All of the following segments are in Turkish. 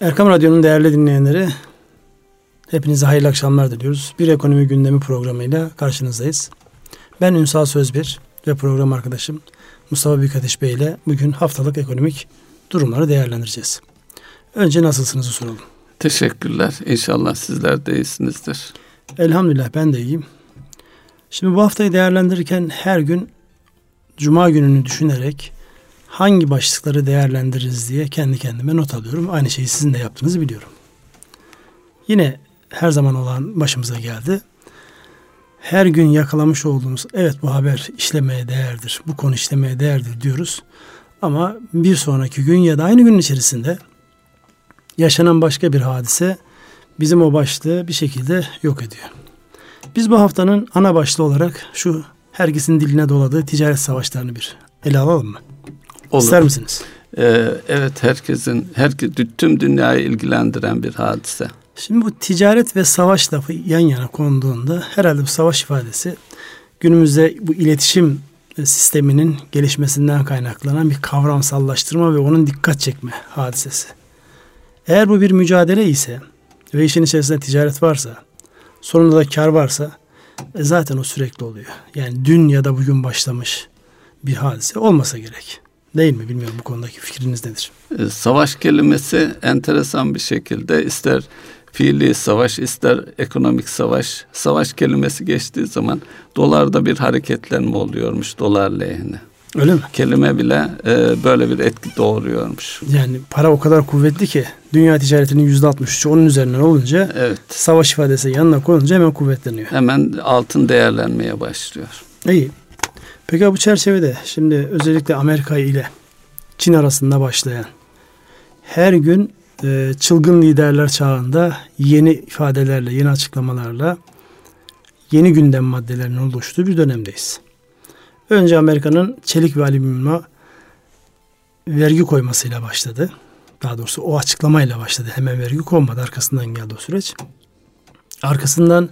Erkam Radyo'nun değerli dinleyenleri, hepinize hayırlı akşamlar diliyoruz. Bir ekonomi gündemi programıyla karşınızdayız. Ben Ünsal Sözbir ve program arkadaşım Mustafa Büyükateş Bey ile bugün haftalık ekonomik durumları değerlendireceğiz. Önce nasılsınızı soralım. Teşekkürler. İnşallah sizler de iyisinizdir. Elhamdülillah ben de iyiyim. Şimdi bu haftayı değerlendirirken her gün Cuma gününü düşünerek hangi başlıkları değerlendiririz diye kendi kendime not alıyorum. Aynı şeyi sizin de yaptığınızı biliyorum. Yine her zaman olan başımıza geldi. Her gün yakalamış olduğumuz evet bu haber işlemeye değerdir, bu konu işlemeye değerdir diyoruz. Ama bir sonraki gün ya da aynı gün içerisinde yaşanan başka bir hadise bizim o başlığı bir şekilde yok ediyor. Biz bu haftanın ana başlığı olarak şu herkesin diline doladığı ticaret savaşlarını bir ele alalım mı? Olur. İster misiniz? Ee, evet herkesin, herkes, tüm dünyayı ilgilendiren bir hadise. Şimdi bu ticaret ve savaş lafı yan yana konduğunda herhalde bu savaş ifadesi günümüzde bu iletişim sisteminin gelişmesinden kaynaklanan bir kavramsallaştırma ve onun dikkat çekme hadisesi. Eğer bu bir mücadele ise ve işin içerisinde ticaret varsa, sonunda da kar varsa e zaten o sürekli oluyor. Yani dün ya da bugün başlamış bir hadise olmasa gerek. Değil mi? Bilmiyorum bu konudaki fikriniz nedir? E, savaş kelimesi enteresan bir şekilde ister fiili savaş ister ekonomik savaş savaş kelimesi geçtiği zaman dolarda bir hareketlenme oluyormuş dolar lehine. Öyle mi? Kelime bile e, böyle bir etki doğuruyormuş. Yani para o kadar kuvvetli ki dünya ticaretinin yüzde altmış onun üzerinden olunca evet. savaş ifadesi yanına koyunca hemen kuvvetleniyor. Hemen altın değerlenmeye başlıyor. İyi. Peki bu çerçevede şimdi özellikle Amerika ile Çin arasında başlayan her gün e, çılgın liderler çağında yeni ifadelerle, yeni açıklamalarla yeni gündem maddelerinin oluştuğu bir dönemdeyiz. Önce Amerika'nın çelik ve alüminyuma vergi koymasıyla başladı. Daha doğrusu o açıklamayla başladı. Hemen vergi konmadı. Arkasından geldi o süreç. Arkasından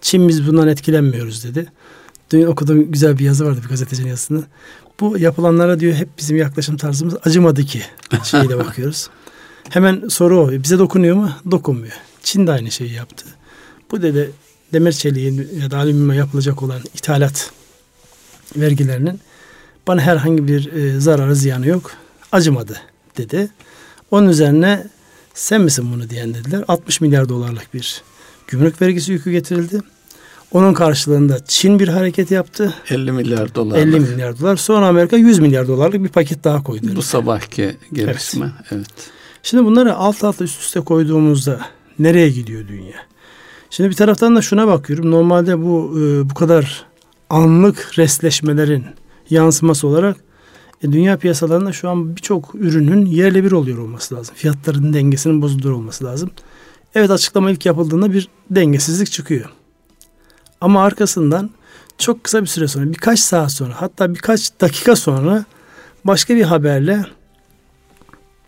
Çin biz bundan etkilenmiyoruz dedi. Dün okuduğum güzel bir yazı vardı bir gazetecinin yazısında. Bu yapılanlara diyor hep bizim yaklaşım tarzımız acımadı ki şeyle bakıyoruz. Hemen soru o. Bize dokunuyor mu? Dokunmuyor. Çin de aynı şeyi yaptı. Bu dedi demir çeliği ya da alüminyuma yapılacak olan ithalat vergilerinin bana herhangi bir e, zararı ziyanı yok. Acımadı dedi. Onun üzerine sen misin bunu diyen dediler. 60 milyar dolarlık bir gümrük vergisi yükü getirildi. Onun karşılığında Çin bir hareket yaptı. 50 milyar dolar. 50 milyar dolar. Sonra Amerika 100 milyar dolarlık bir paket daha koydu. Bu sabahki gelişme. Evet. evet. Şimdi bunları alt alta üst üste koyduğumuzda nereye gidiyor dünya? Şimdi bir taraftan da şuna bakıyorum. Normalde bu e, bu kadar anlık resleşmelerin yansıması olarak e, dünya piyasalarında şu an birçok ürünün yerle bir oluyor olması lazım. Fiyatların dengesinin bozulduğu olması lazım. Evet açıklama ilk yapıldığında bir dengesizlik çıkıyor. Ama arkasından çok kısa bir süre sonra birkaç saat sonra hatta birkaç dakika sonra başka bir haberle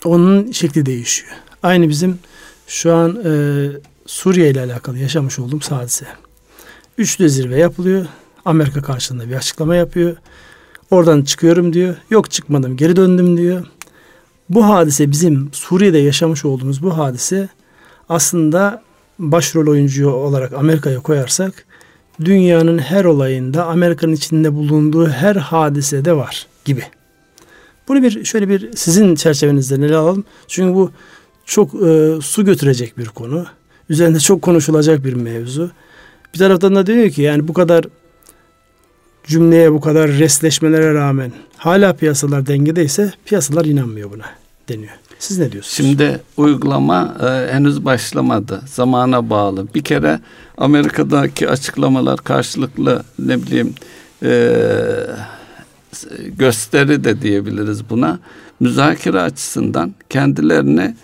onun şekli değişiyor. Aynı bizim şu an e, Suriye ile alakalı yaşamış olduğum hadise. Üçlü zirve yapılıyor. Amerika karşılığında bir açıklama yapıyor. Oradan çıkıyorum diyor. Yok çıkmadım geri döndüm diyor. Bu hadise bizim Suriye'de yaşamış olduğumuz bu hadise aslında başrol oyuncu olarak Amerika'ya koyarsak dünyanın her olayında Amerika'nın içinde bulunduğu her hadisede var gibi. Bunu bir şöyle bir sizin çerçevenizden ele alalım. Çünkü bu çok e, su götürecek bir konu. Üzerinde çok konuşulacak bir mevzu. Bir taraftan da diyor ki yani bu kadar cümleye bu kadar resleşmelere rağmen hala piyasalar dengedeyse piyasalar inanmıyor buna deniyor. Siz ne diyorsunuz? Şimdi uygulama e, henüz başlamadı. Zamana bağlı. Bir kere Amerika'daki açıklamalar karşılıklı ne bileyim e, gösteri de diyebiliriz buna. Müzakere açısından kendilerini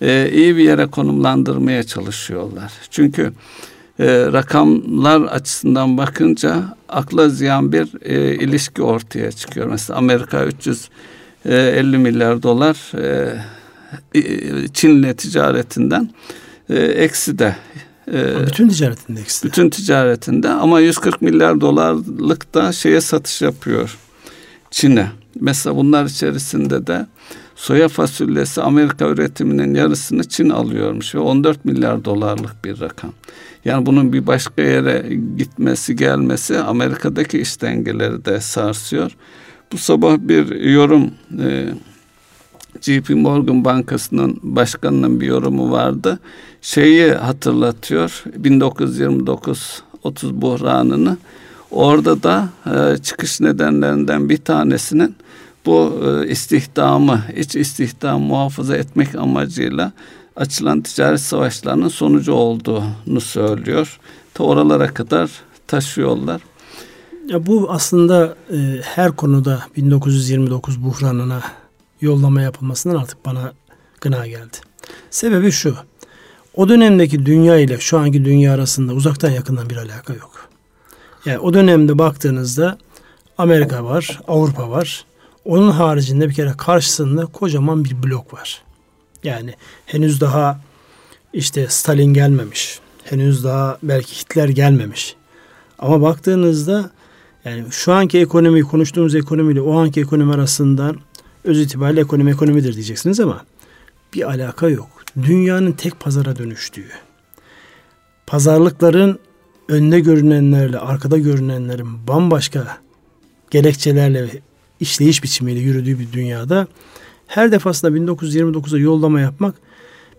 e, iyi bir yere konumlandırmaya çalışıyorlar. Çünkü e, rakamlar açısından bakınca akla ziyan bir e, ilişki ortaya çıkıyor. Mesela Amerika 350 milyar dolar e, Çin'le ticaretinden e, eksi de e, bütün ticaretinde eksi. Bütün ticaretinde ama 140 milyar dolarlık da şeye satış yapıyor Çin'e. Mesela bunlar içerisinde de soya fasulyesi Amerika üretiminin yarısını Çin alıyormuş ve 14 milyar dolarlık bir rakam. Yani bunun bir başka yere gitmesi gelmesi Amerika'daki iş dengeleri de sarsıyor. Bu sabah bir yorum e, JP Morgan Bankası'nın başkanının bir yorumu vardı. Şeyi hatırlatıyor 1929 30 buhranını. Orada da e, çıkış nedenlerinden bir tanesinin bu e, istihdamı, iç istihdam muhafaza etmek amacıyla açılan ticaret savaşlarının sonucu olduğunu söylüyor. Ta oralara kadar taşıyorlar. Ya bu aslında e, her konuda 1929 buhranına yollama yapılmasından artık bana gına geldi. Sebebi şu. O dönemdeki dünya ile şu anki dünya arasında uzaktan yakından bir alaka yok. Yani o dönemde baktığınızda Amerika var, Avrupa var. Onun haricinde bir kere karşısında kocaman bir blok var. Yani henüz daha işte Stalin gelmemiş. Henüz daha belki Hitler gelmemiş. Ama baktığınızda yani şu anki ekonomi konuştuğumuz ekonomiyle o anki ekonomi arasında öz itibariyle ekonomi ekonomidir diyeceksiniz ama bir alaka yok. Dünyanın tek pazara dönüştüğü, pazarlıkların önde görünenlerle arkada görünenlerin bambaşka gerekçelerle işleyiş biçimiyle yürüdüğü bir dünyada her defasında 1929'a yollama yapmak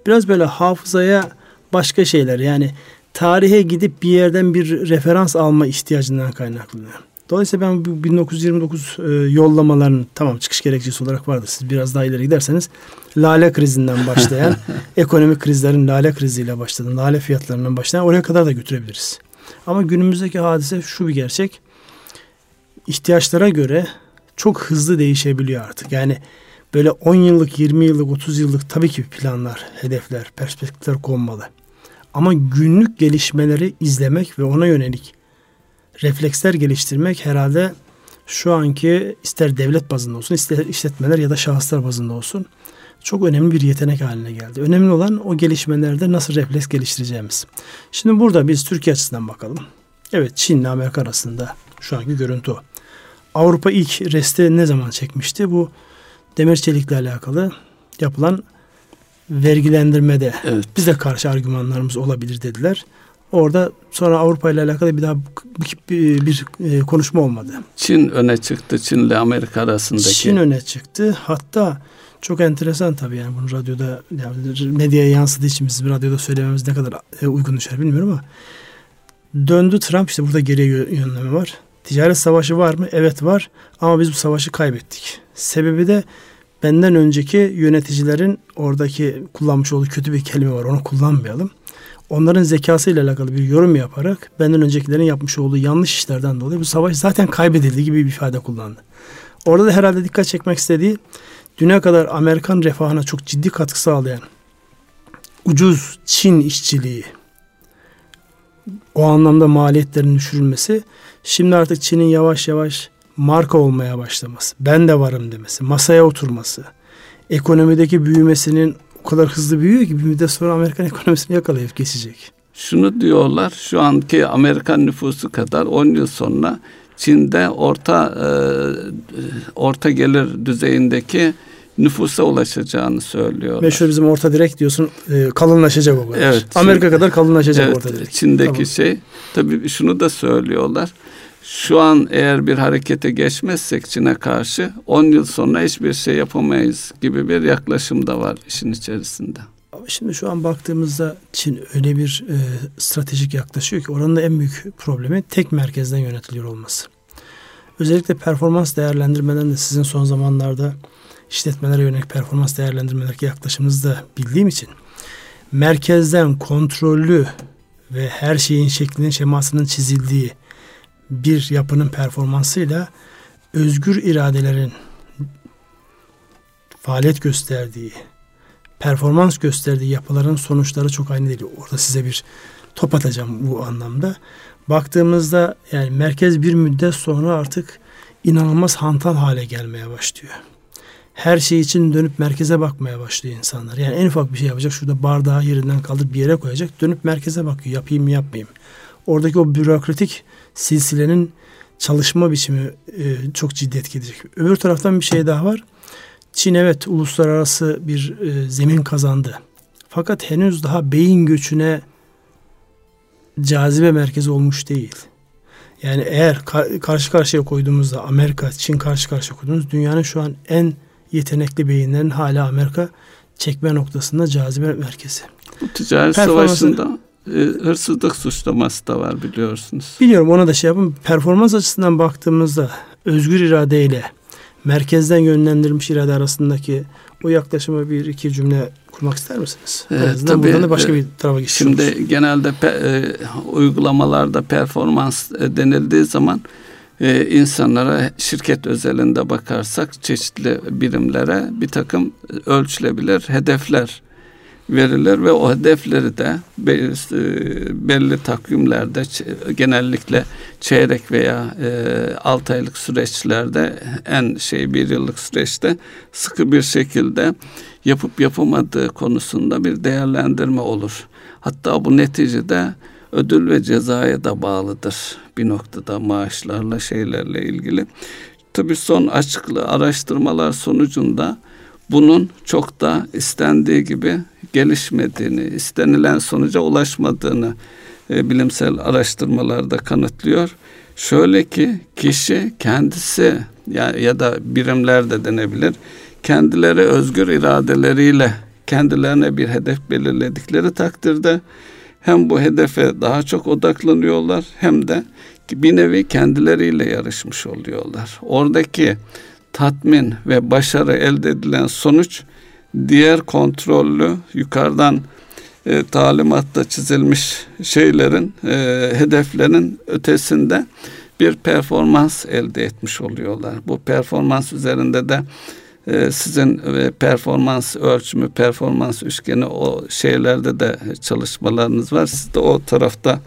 biraz böyle hafızaya başka şeyler yani tarihe gidip bir yerden bir referans alma ihtiyacından kaynaklanıyor. Dolayısıyla ben bu 1929 e, yollamaların tamam çıkış gerekçesi olarak vardı. Siz biraz daha ileri giderseniz lale krizinden başlayan ekonomik krizlerin lale kriziyle başladı. Lale fiyatlarından başlayan oraya kadar da götürebiliriz. Ama günümüzdeki hadise şu bir gerçek. İhtiyaçlara göre çok hızlı değişebiliyor artık. Yani böyle 10 yıllık, 20 yıllık, 30 yıllık tabii ki planlar, hedefler, perspektifler konmalı. Ama günlük gelişmeleri izlemek ve ona yönelik refleksler geliştirmek herhalde şu anki ister devlet bazında olsun, ister işletmeler ya da şahıslar bazında olsun çok önemli bir yetenek haline geldi. Önemli olan o gelişmelerde nasıl refleks geliştireceğimiz. Şimdi burada biz Türkiye açısından bakalım. Evet Çin ile Amerika arasında şu anki görüntü o. Avrupa ilk resti ne zaman çekmişti? Bu demir çelikle alakalı yapılan vergilendirmede evet. bize karşı argümanlarımız olabilir dediler. Orada sonra Avrupa ile alakalı bir daha bir, bir, bir konuşma olmadı. Çin öne çıktı. Çin ile Amerika arasındaki. Çin öne çıktı. Hatta çok enteresan tabii yani bunu radyoda yani medyaya yansıdığı için bizim radyoda söylememiz ne kadar e, uygun düşer bilmiyorum ama döndü Trump işte burada geriye yönleme var. Ticaret savaşı var mı? Evet var ama biz bu savaşı kaybettik. Sebebi de benden önceki yöneticilerin oradaki kullanmış olduğu kötü bir kelime var onu kullanmayalım onların zekasıyla alakalı bir yorum yaparak benden öncekilerin yapmış olduğu yanlış işlerden dolayı bu savaş zaten kaybedildi gibi bir ifade kullandı. Orada da herhalde dikkat çekmek istediği düne kadar Amerikan refahına çok ciddi katkı sağlayan ucuz Çin işçiliği o anlamda maliyetlerin düşürülmesi şimdi artık Çin'in yavaş yavaş marka olmaya başlaması, ben de varım demesi, masaya oturması, ekonomideki büyümesinin kadar hızlı büyüyor ki bir müddet sonra Amerikan ekonomisini yakalayıp geçecek. Şunu diyorlar şu anki Amerikan nüfusu kadar 10 yıl sonra Çin'de orta e, orta gelir düzeyindeki nüfusa ulaşacağını söylüyorlar. Meşhur bizim orta direk diyorsun e, kalınlaşacak o kadar. Evet, Amerika kadar kalınlaşacak evet, orta direk. Çin'deki tamam. şey tabii şunu da söylüyorlar. Şu an eğer bir harekete geçmezsek Çin'e karşı 10 yıl sonra hiçbir şey yapamayız gibi bir yaklaşım da var işin içerisinde. Şimdi şu an baktığımızda Çin öyle bir e, stratejik yaklaşıyor ki oranın en büyük problemi tek merkezden yönetiliyor olması. Özellikle performans değerlendirmeden de sizin son zamanlarda işletmelere yönelik performans değerlendirmelerdeki yaklaşımınızı da bildiğim için merkezden kontrollü ve her şeyin şeklinin şemasının çizildiği bir yapının performansıyla özgür iradelerin faaliyet gösterdiği, performans gösterdiği yapıların sonuçları çok aynı değil. Orada size bir top atacağım bu anlamda. Baktığımızda yani merkez bir müddet sonra artık inanılmaz hantal hale gelmeye başlıyor. Her şey için dönüp merkeze bakmaya başlıyor insanlar. Yani en ufak bir şey yapacak. Şurada bardağı yerinden kaldırıp bir yere koyacak. Dönüp merkeze bakıyor. Yapayım mı yapmayayım. Oradaki o bürokratik silsilenin çalışma biçimi e, çok ciddi etki edecek. Öbür taraftan bir şey daha var. Çin evet uluslararası bir e, zemin kazandı. Fakat henüz daha beyin göçüne cazibe merkezi olmuş değil. Yani eğer karşı karşıya koyduğumuzda Amerika, Çin karşı karşıya koyduğumuz dünyanın şu an en yetenekli beyinlerin hala Amerika çekme noktasında cazibe merkezi. Bu ticaret savaşında hırsızlık suçlaması da var biliyorsunuz. Biliyorum ona da şey yapın. Performans açısından baktığımızda özgür iradeyle merkezden yönlendirilmiş irade arasındaki o yaklaşıma bir iki cümle kurmak ister misiniz? Evet, tabii, buradan da başka bir tarafa geçiyoruz. Şimdi genelde pe, e, uygulamalarda performans e, denildiği zaman e, insanlara şirket özelinde bakarsak çeşitli birimlere bir takım ölçülebilir hedefler verilir ve o hedefleri de e, belli takvimlerde genellikle çeyrek veya e, 6 aylık süreçlerde en şey bir yıllık süreçte sıkı bir şekilde yapıp yapamadığı konusunda bir değerlendirme olur. Hatta bu neticede ödül ve cezaya da bağlıdır bir noktada maaşlarla şeylerle ilgili. Tabii son açıklı araştırmalar sonucunda bunun çok da istendiği gibi gelişmediğini, istenilen sonuca ulaşmadığını e, bilimsel araştırmalarda kanıtlıyor. Şöyle ki kişi kendisi ya, ya da birimler de denebilir. Kendileri özgür iradeleriyle kendilerine bir hedef belirledikleri takdirde hem bu hedefe daha çok odaklanıyorlar hem de bir nevi kendileriyle yarışmış oluyorlar. Oradaki tatmin ve başarı elde edilen sonuç diğer kontrollü yukarıdan e, talimatta çizilmiş şeylerin e, hedeflerin ötesinde bir performans elde etmiş oluyorlar. Bu performans üzerinde de e, sizin e, performans ölçümü, performans üçgeni o şeylerde de çalışmalarınız var. Siz de o tarafta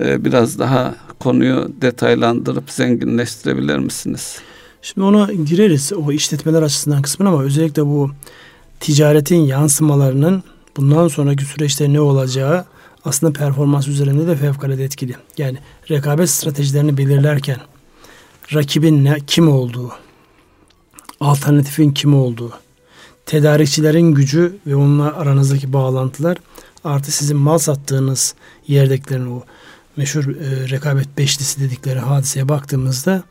e, biraz daha konuyu detaylandırıp zenginleştirebilir misiniz? Şimdi ona gireriz o işletmeler açısından kısmına ama özellikle bu ticaretin yansımalarının bundan sonraki süreçte ne olacağı aslında performans üzerinde de fevkalade etkili. Yani rekabet stratejilerini belirlerken rakibin ne, kim olduğu, alternatifin kim olduğu, tedarikçilerin gücü ve onunla aranızdaki bağlantılar artı sizin mal sattığınız yerdekilerin o meşhur e, rekabet beşlisi dedikleri hadiseye baktığımızda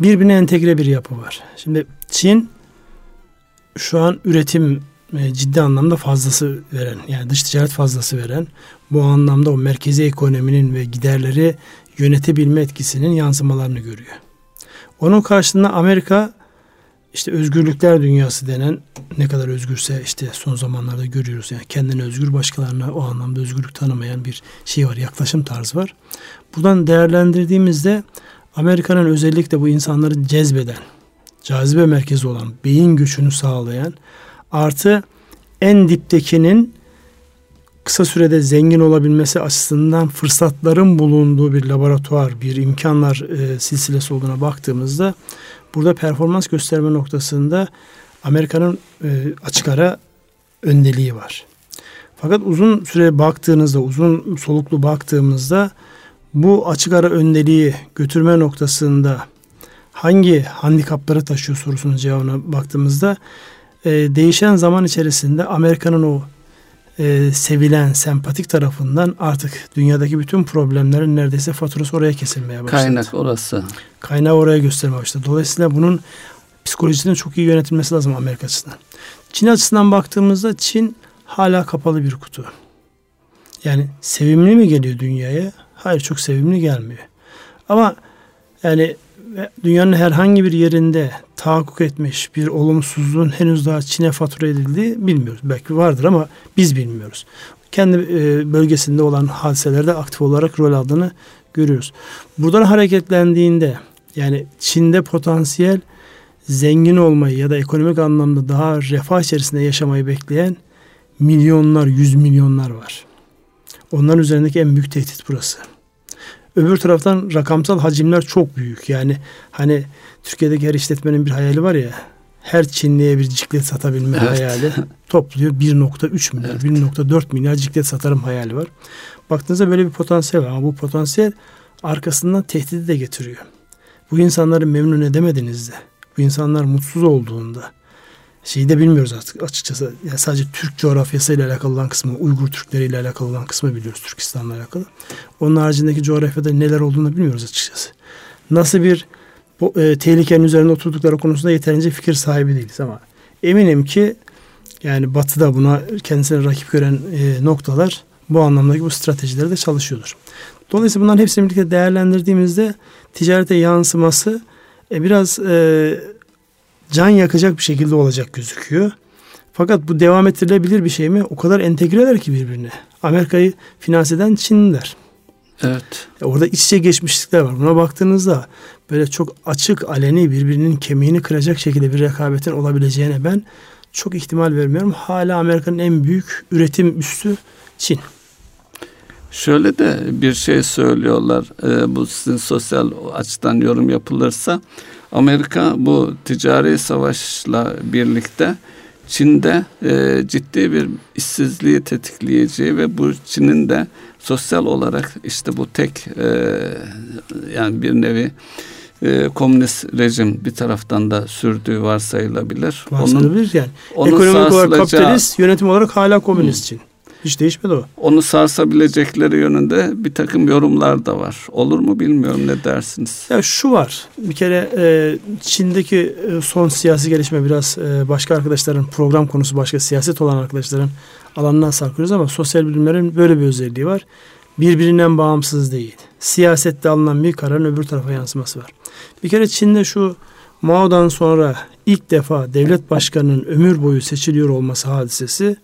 birbirine entegre bir yapı var. Şimdi Çin şu an üretim e, ciddi anlamda fazlası veren yani dış ticaret fazlası veren bu anlamda o merkezi ekonominin ve giderleri yönetebilme etkisinin yansımalarını görüyor. Onun karşılığında Amerika işte özgürlükler dünyası denen ne kadar özgürse işte son zamanlarda görüyoruz yani kendine özgür başkalarına o anlamda özgürlük tanımayan bir şey var yaklaşım tarzı var. Buradan değerlendirdiğimizde Amerika'nın özellikle bu insanları cezbeden, cazibe merkezi olan, beyin güçünü sağlayan artı en diptekinin kısa sürede zengin olabilmesi açısından fırsatların bulunduğu bir laboratuvar, bir imkanlar e, silsilesi olduğuna baktığımızda burada performans gösterme noktasında Amerika'nın e, açık ara öndeliği var. Fakat uzun süre baktığınızda, uzun soluklu baktığımızda bu açık ara öndeliği götürme noktasında hangi handikapları taşıyor sorusunun cevabına baktığımızda e, değişen zaman içerisinde Amerika'nın o e, sevilen, sempatik tarafından artık dünyadaki bütün problemlerin neredeyse faturası oraya kesilmeye başladı. Kaynak orası. Kaynağı oraya göstermeye başladı. Dolayısıyla bunun psikolojisinin çok iyi yönetilmesi lazım Amerika açısından. Çin açısından baktığımızda Çin hala kapalı bir kutu. Yani sevimli mi geliyor dünyaya? Hayır çok sevimli gelmiyor. Ama yani dünyanın herhangi bir yerinde tahakkuk etmiş bir olumsuzluğun henüz daha Çin'e fatura edildiği bilmiyoruz. Belki vardır ama biz bilmiyoruz. Kendi e, bölgesinde olan hadiselerde aktif olarak rol aldığını görüyoruz. Buradan hareketlendiğinde yani Çin'de potansiyel zengin olmayı ya da ekonomik anlamda daha refah içerisinde yaşamayı bekleyen milyonlar, yüz milyonlar var. Onların üzerindeki en büyük tehdit burası. Öbür taraftan rakamsal hacimler çok büyük. Yani hani Türkiye'deki her işletmenin bir hayali var ya her Çinliye bir ciklet satabilme evet. hayali topluyor 1.3 milyar, evet. 1.4 milyar ciklet satarım hayali var. Baktığınızda böyle bir potansiyel var ama bu potansiyel arkasından tehdidi de getiriyor. Bu insanları memnun edemediğinizde, bu insanlar mutsuz olduğunda şeyi de bilmiyoruz artık açıkçası. Yani sadece Türk coğrafyasıyla alakalı olan kısmı, Uygur Türkleriyle alakalı olan kısmı biliyoruz Türkistan'la alakalı. Onun haricindeki coğrafyada neler olduğunu bilmiyoruz açıkçası. Nasıl bir bu, e, tehlikenin üzerinde oturdukları konusunda yeterince fikir sahibi değiliz ama eminim ki yani Batı'da buna kendisine rakip gören e, noktalar bu anlamdaki bu stratejileri de çalışıyordur. Dolayısıyla bunların hepsini birlikte değerlendirdiğimizde ticarete yansıması e, biraz e, can yakacak bir şekilde olacak gözüküyor. Fakat bu devam ettirilebilir bir şey mi? O kadar entegreler ki birbirine. Amerika'yı finanse eden Çinliler. Evet. E, orada iç içe geçmişlikler var. Buna baktığınızda böyle çok açık, aleni birbirinin kemiğini kıracak şekilde bir rekabetin olabileceğine ben çok ihtimal vermiyorum. Hala Amerika'nın en büyük üretim üssü Çin. Şöyle de bir şey söylüyorlar. E, bu sizin sosyal açıdan yorum yapılırsa Amerika bu ticari savaşla birlikte Çin'de e, ciddi bir işsizliği tetikleyeceği ve bu Çin'in de sosyal olarak işte bu tek e, yani bir nevi e, komünist rejim bir taraftan da sürdüğü varsayılabilir. Varsayılabilir yani. Onun Ekonomik olarak kapitalist, yönetim olarak hala komünist Çin. Hiç değişmedi o. Onu sarsabilecekleri yönünde bir takım yorumlar da var. Olur mu bilmiyorum ne dersiniz? Ya şu var. Bir kere e, Çin'deki e, son siyasi gelişme biraz e, başka arkadaşların program konusu başka siyaset olan arkadaşların alanına sarkıyoruz ama sosyal bilimlerin böyle bir özelliği var. Birbirinden bağımsız değil. Siyasette alınan bir kararın öbür tarafa yansıması var. Bir kere Çin'de şu Mao'dan sonra ilk defa devlet başkanının ömür boyu seçiliyor olması hadisesi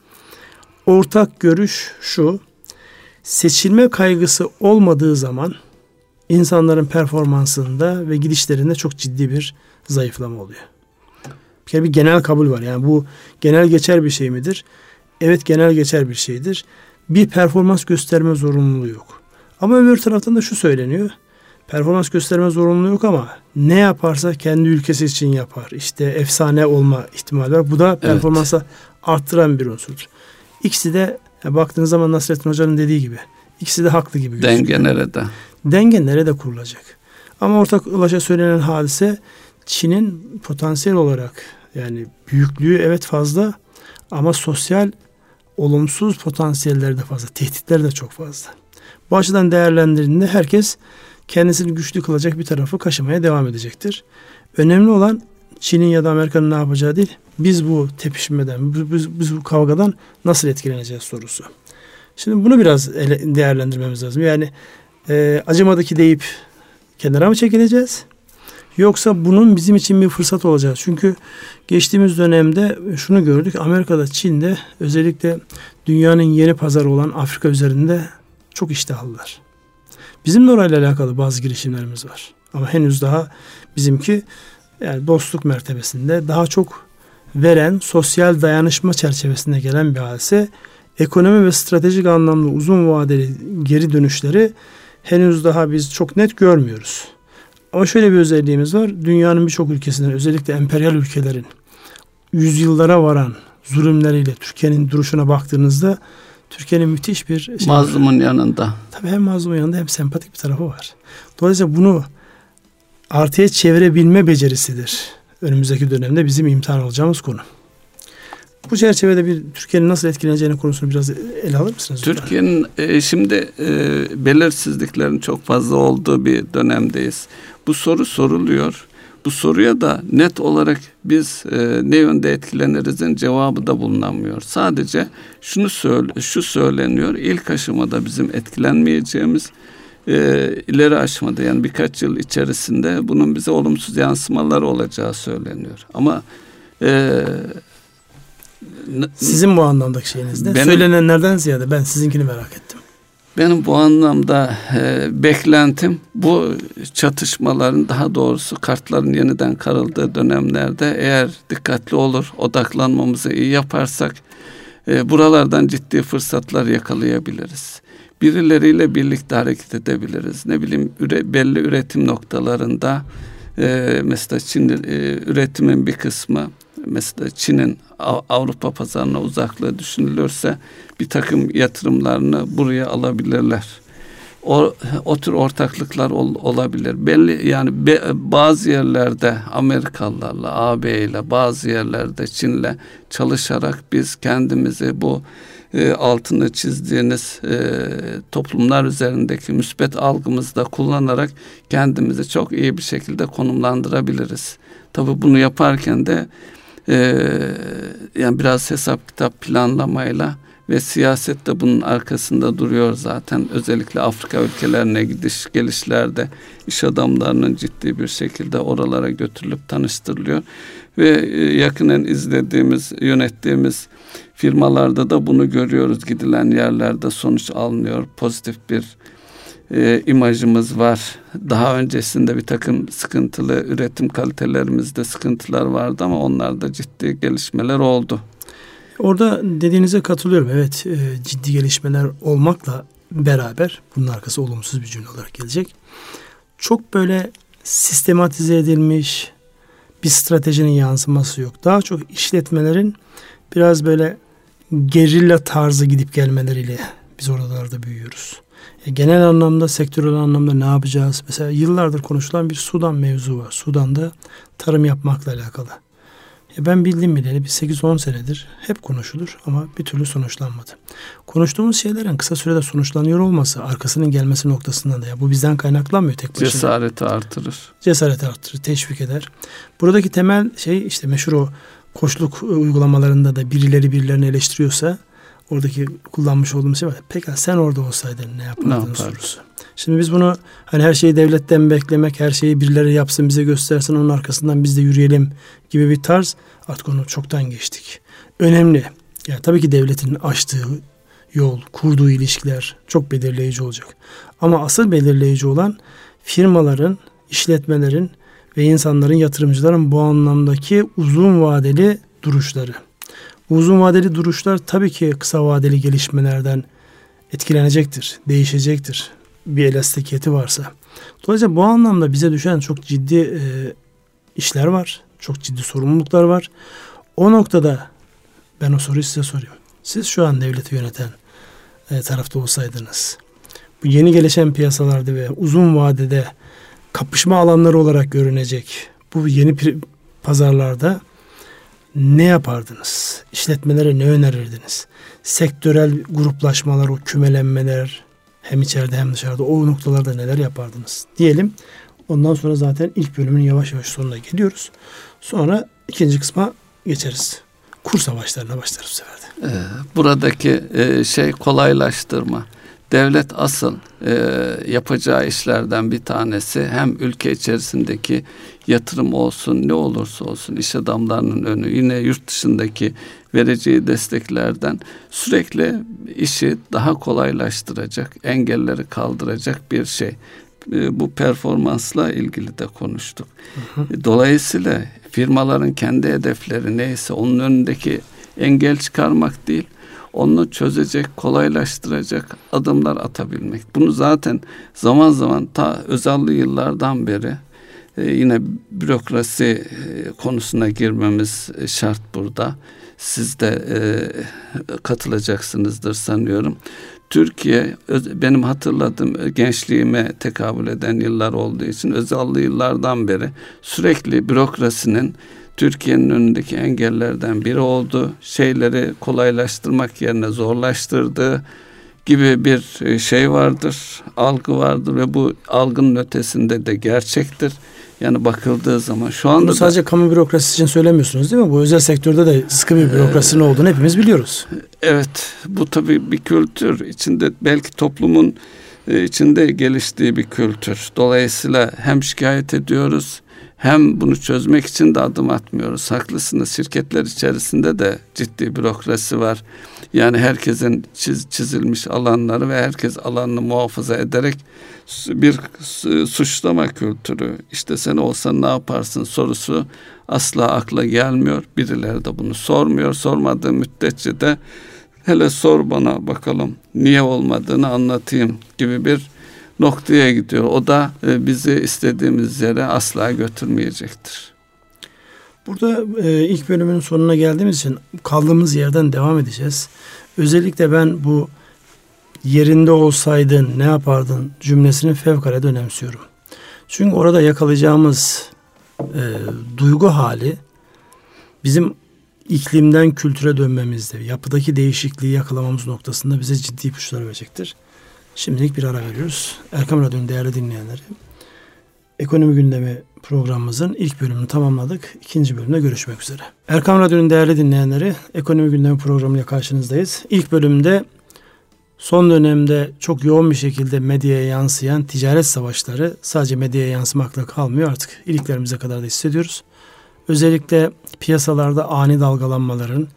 ortak görüş şu. Seçilme kaygısı olmadığı zaman insanların performansında ve gidişlerinde çok ciddi bir zayıflama oluyor. Bir kere bir genel kabul var. Yani bu genel geçer bir şey midir? Evet genel geçer bir şeydir. Bir performans gösterme zorunluluğu yok. Ama öbür taraftan da şu söyleniyor. Performans gösterme zorunluluğu yok ama ne yaparsa kendi ülkesi için yapar. İşte efsane olma ihtimali var. Bu da performansa evet. arttıran bir unsurdur. İkisi de ya baktığınız zaman Nasrettin Hoca'nın dediği gibi ikisi de haklı gibi gözüküyor. Denge nerede? Denge nerede kurulacak? Ama ortak ulaşa söylenen hadise Çin'in potansiyel olarak yani büyüklüğü evet fazla ama sosyal olumsuz potansiyelleri de fazla. Tehditler de çok fazla. Bu açıdan değerlendirdiğinde herkes kendisini güçlü kılacak bir tarafı kaşımaya devam edecektir. Önemli olan Çin'in ya da Amerika'nın ne yapacağı değil, biz bu tepişmeden, biz, biz bu kavgadan nasıl etkileneceğiz sorusu. Şimdi bunu biraz ele, değerlendirmemiz lazım. Yani e, acımadı ki deyip kenara mı çekileceğiz? Yoksa bunun bizim için bir fırsat olacak. Çünkü geçtiğimiz dönemde şunu gördük. Amerika'da, Çin'de özellikle dünyanın yeni pazarı olan Afrika üzerinde çok iştahlılar. Bizim de orayla alakalı bazı girişimlerimiz var. Ama henüz daha bizimki yani dostluk mertebesinde daha çok veren sosyal dayanışma çerçevesinde gelen bir hadise. Ekonomi ve stratejik anlamda uzun vadeli geri dönüşleri henüz daha biz çok net görmüyoruz. Ama şöyle bir özelliğimiz var. Dünyanın birçok ülkesinden özellikle emperyal ülkelerin yüzyıllara varan zulümleriyle Türkiye'nin duruşuna baktığınızda Türkiye'nin müthiş bir şey mazlumun var. yanında. Tabii hem mazlumun yanında hem sempatik bir tarafı var. Dolayısıyla bunu artıya çevirebilme becerisidir. Önümüzdeki dönemde bizim imtihan olacağımız konu. Bu çerçevede bir Türkiye'nin nasıl etkileneceğini konusunu biraz ele alır mısınız? Türkiye'nin e, şimdi e, belirsizliklerin çok fazla olduğu bir dönemdeyiz. Bu soru soruluyor. Bu soruya da net olarak biz e, ne yönde etkilenirizin cevabı da bulunamıyor. Sadece şunu söyle, şu söyleniyor. İlk aşamada bizim etkilenmeyeceğimiz e, ileri aşmada yani birkaç yıl içerisinde bunun bize olumsuz yansımaları olacağı söyleniyor. Ama e, sizin bu anlamdaki şeyiniz ne? Benim, Söylenenlerden ziyade ben sizinkini merak ettim. Benim bu anlamda e, beklentim bu çatışmaların daha doğrusu kartların yeniden karıldığı dönemlerde eğer dikkatli olur odaklanmamızı iyi yaparsak e, buralardan ciddi fırsatlar yakalayabiliriz birileriyle birlikte hareket edebiliriz. Ne bileyim üre, belli üretim noktalarında e, mesela Çin e, üretimin bir kısmı mesela Çin'in Avrupa pazarına uzaklığı düşünülürse bir takım yatırımlarını buraya alabilirler. o, o tür ortaklıklar ol, olabilir. Belli yani be, bazı yerlerde Amerikalılarla, AB ile bazı yerlerde Çin'le çalışarak biz kendimizi bu e, altını çizdiğiniz e, toplumlar üzerindeki müspet algımızda kullanarak kendimizi çok iyi bir şekilde konumlandırabiliriz. Tabi bunu yaparken de e, yani biraz hesap kitap planlamayla ve siyaset de bunun arkasında duruyor zaten. Özellikle Afrika ülkelerine gidiş gelişlerde iş adamlarının ciddi bir şekilde oralara götürülüp tanıştırılıyor. Ve e, yakinen izlediğimiz, yönettiğimiz firmalarda da bunu görüyoruz. Gidilen yerlerde sonuç alınıyor. Pozitif bir e, imajımız var. Daha öncesinde bir takım sıkıntılı üretim kalitelerimizde sıkıntılar vardı ama onlarda ciddi gelişmeler oldu. Orada dediğinize katılıyorum. Evet e, ciddi gelişmeler olmakla beraber bunun arkası olumsuz bir cümle olarak gelecek. Çok böyle sistematize edilmiş bir stratejinin yansıması yok. Daha çok işletmelerin biraz böyle gerilla tarzı gidip gelmeleriyle biz oralarda büyüyoruz. E, genel anlamda, sektörel anlamda ne yapacağız? Mesela yıllardır konuşulan bir Sudan mevzu var. Sudan'da tarım yapmakla alakalı. E ben bildiğim bileli bir 8-10 senedir hep konuşulur ama bir türlü sonuçlanmadı. Konuştuğumuz şeylerin kısa sürede sonuçlanıyor olması arkasının gelmesi noktasından da ya bu bizden kaynaklanmıyor tek başına. Cesareti artırır. Cesareti artırır, teşvik eder. Buradaki temel şey işte meşhur o koçluk uygulamalarında da birileri birilerini eleştiriyorsa oradaki kullanmış olduğumuz şey var. Peki sen orada olsaydın ne yapardın, ne sorusu. Şimdi biz bunu hani her şeyi devletten beklemek, her şeyi birileri yapsın, bize göstersin, onun arkasından biz de yürüyelim gibi bir tarz artık onu çoktan geçtik. Önemli. Yani tabii ki devletin açtığı yol, kurduğu ilişkiler çok belirleyici olacak. Ama asıl belirleyici olan firmaların, işletmelerin ve insanların, yatırımcıların bu anlamdaki uzun vadeli duruşları. Uzun vadeli duruşlar tabii ki kısa vadeli gelişmelerden etkilenecektir, değişecektir bir elastikiyeti varsa. Dolayısıyla bu anlamda bize düşen çok ciddi e, işler var. Çok ciddi sorumluluklar var. O noktada ben o soruyu size sorayım. Siz şu an devleti yöneten e, tarafta olsaydınız bu yeni gelişen piyasalarda ve uzun vadede kapışma alanları olarak görünecek bu yeni pazarlarda ne yapardınız? İşletmelere ne önerirdiniz? Sektörel gruplaşmalar, o kümelenmeler, hem içeride hem dışarıda o noktalarda neler yapardınız diyelim. Ondan sonra zaten ilk bölümün yavaş yavaş sonuna geliyoruz. Sonra ikinci kısma geçeriz. Kur savaşlarına başlarız bu sefer de. Ee, buradaki e, şey kolaylaştırma. Devlet asıl e, yapacağı işlerden bir tanesi hem ülke içerisindeki yatırım olsun ne olursa olsun iş adamlarının önü yine yurt dışındaki vereceği desteklerden sürekli işi daha kolaylaştıracak, engelleri kaldıracak bir şey. E, bu performansla ilgili de konuştuk. Hı hı. Dolayısıyla firmaların kendi hedefleri neyse onun önündeki engel çıkarmak değil, onu çözecek, kolaylaştıracak adımlar atabilmek. Bunu zaten zaman zaman ta özelli yıllardan beri e, yine bürokrasi e, konusuna girmemiz şart burada. Siz de e, katılacaksınızdır sanıyorum. Türkiye benim hatırladığım e, gençliğime tekabül eden yıllar olduğu için özelli yıllardan beri sürekli bürokrasinin Türkiye'nin önündeki engellerden biri oldu. Şeyleri kolaylaştırmak yerine zorlaştırdı gibi bir e, şey vardır, algı vardır ve bu algının ötesinde de gerçektir. Yani bakıldığı zaman şu anda Bunu sadece da, kamu bürokrasisi için söylemiyorsunuz değil mi? Bu özel sektörde de sıkı bir bürokrasinin e, olduğunu hepimiz biliyoruz. Evet. Bu tabii bir kültür. içinde belki toplumun e, içinde geliştiği bir kültür. Dolayısıyla hem şikayet ediyoruz hem bunu çözmek için de adım atmıyoruz. Haklısınız. Şirketler içerisinde de ciddi bürokrasi var. Yani herkesin çiz, çizilmiş alanları ve herkes alanını muhafaza ederek bir suçlama kültürü. İşte sen olsan ne yaparsın sorusu asla akla gelmiyor. Birileri de bunu sormuyor. Sormadığı müddetçe de hele sor bana bakalım niye olmadığını anlatayım gibi bir noktaya gidiyor. O da e, bizi istediğimiz yere asla götürmeyecektir. Burada e, ilk bölümün sonuna geldiğimiz için kaldığımız yerden devam edeceğiz. Özellikle ben bu yerinde olsaydın ne yapardın cümlesini fevkalade önemsiyorum. Çünkü orada yakalayacağımız e, duygu hali bizim iklimden kültüre dönmemizde, yapıdaki değişikliği yakalamamız noktasında bize ciddi ipuçları verecektir. Şimdilik bir ara veriyoruz. Erkam Radyo'nun değerli dinleyenleri, Ekonomi Gündemi programımızın ilk bölümünü tamamladık. İkinci bölümde görüşmek üzere. Erkam Radyo'nun değerli dinleyenleri, Ekonomi Gündemi programıyla karşınızdayız. İlk bölümde son dönemde çok yoğun bir şekilde medyaya yansıyan ticaret savaşları sadece medyaya yansımakla kalmıyor artık iliklerimize kadar da hissediyoruz. Özellikle piyasalarda ani dalgalanmaların,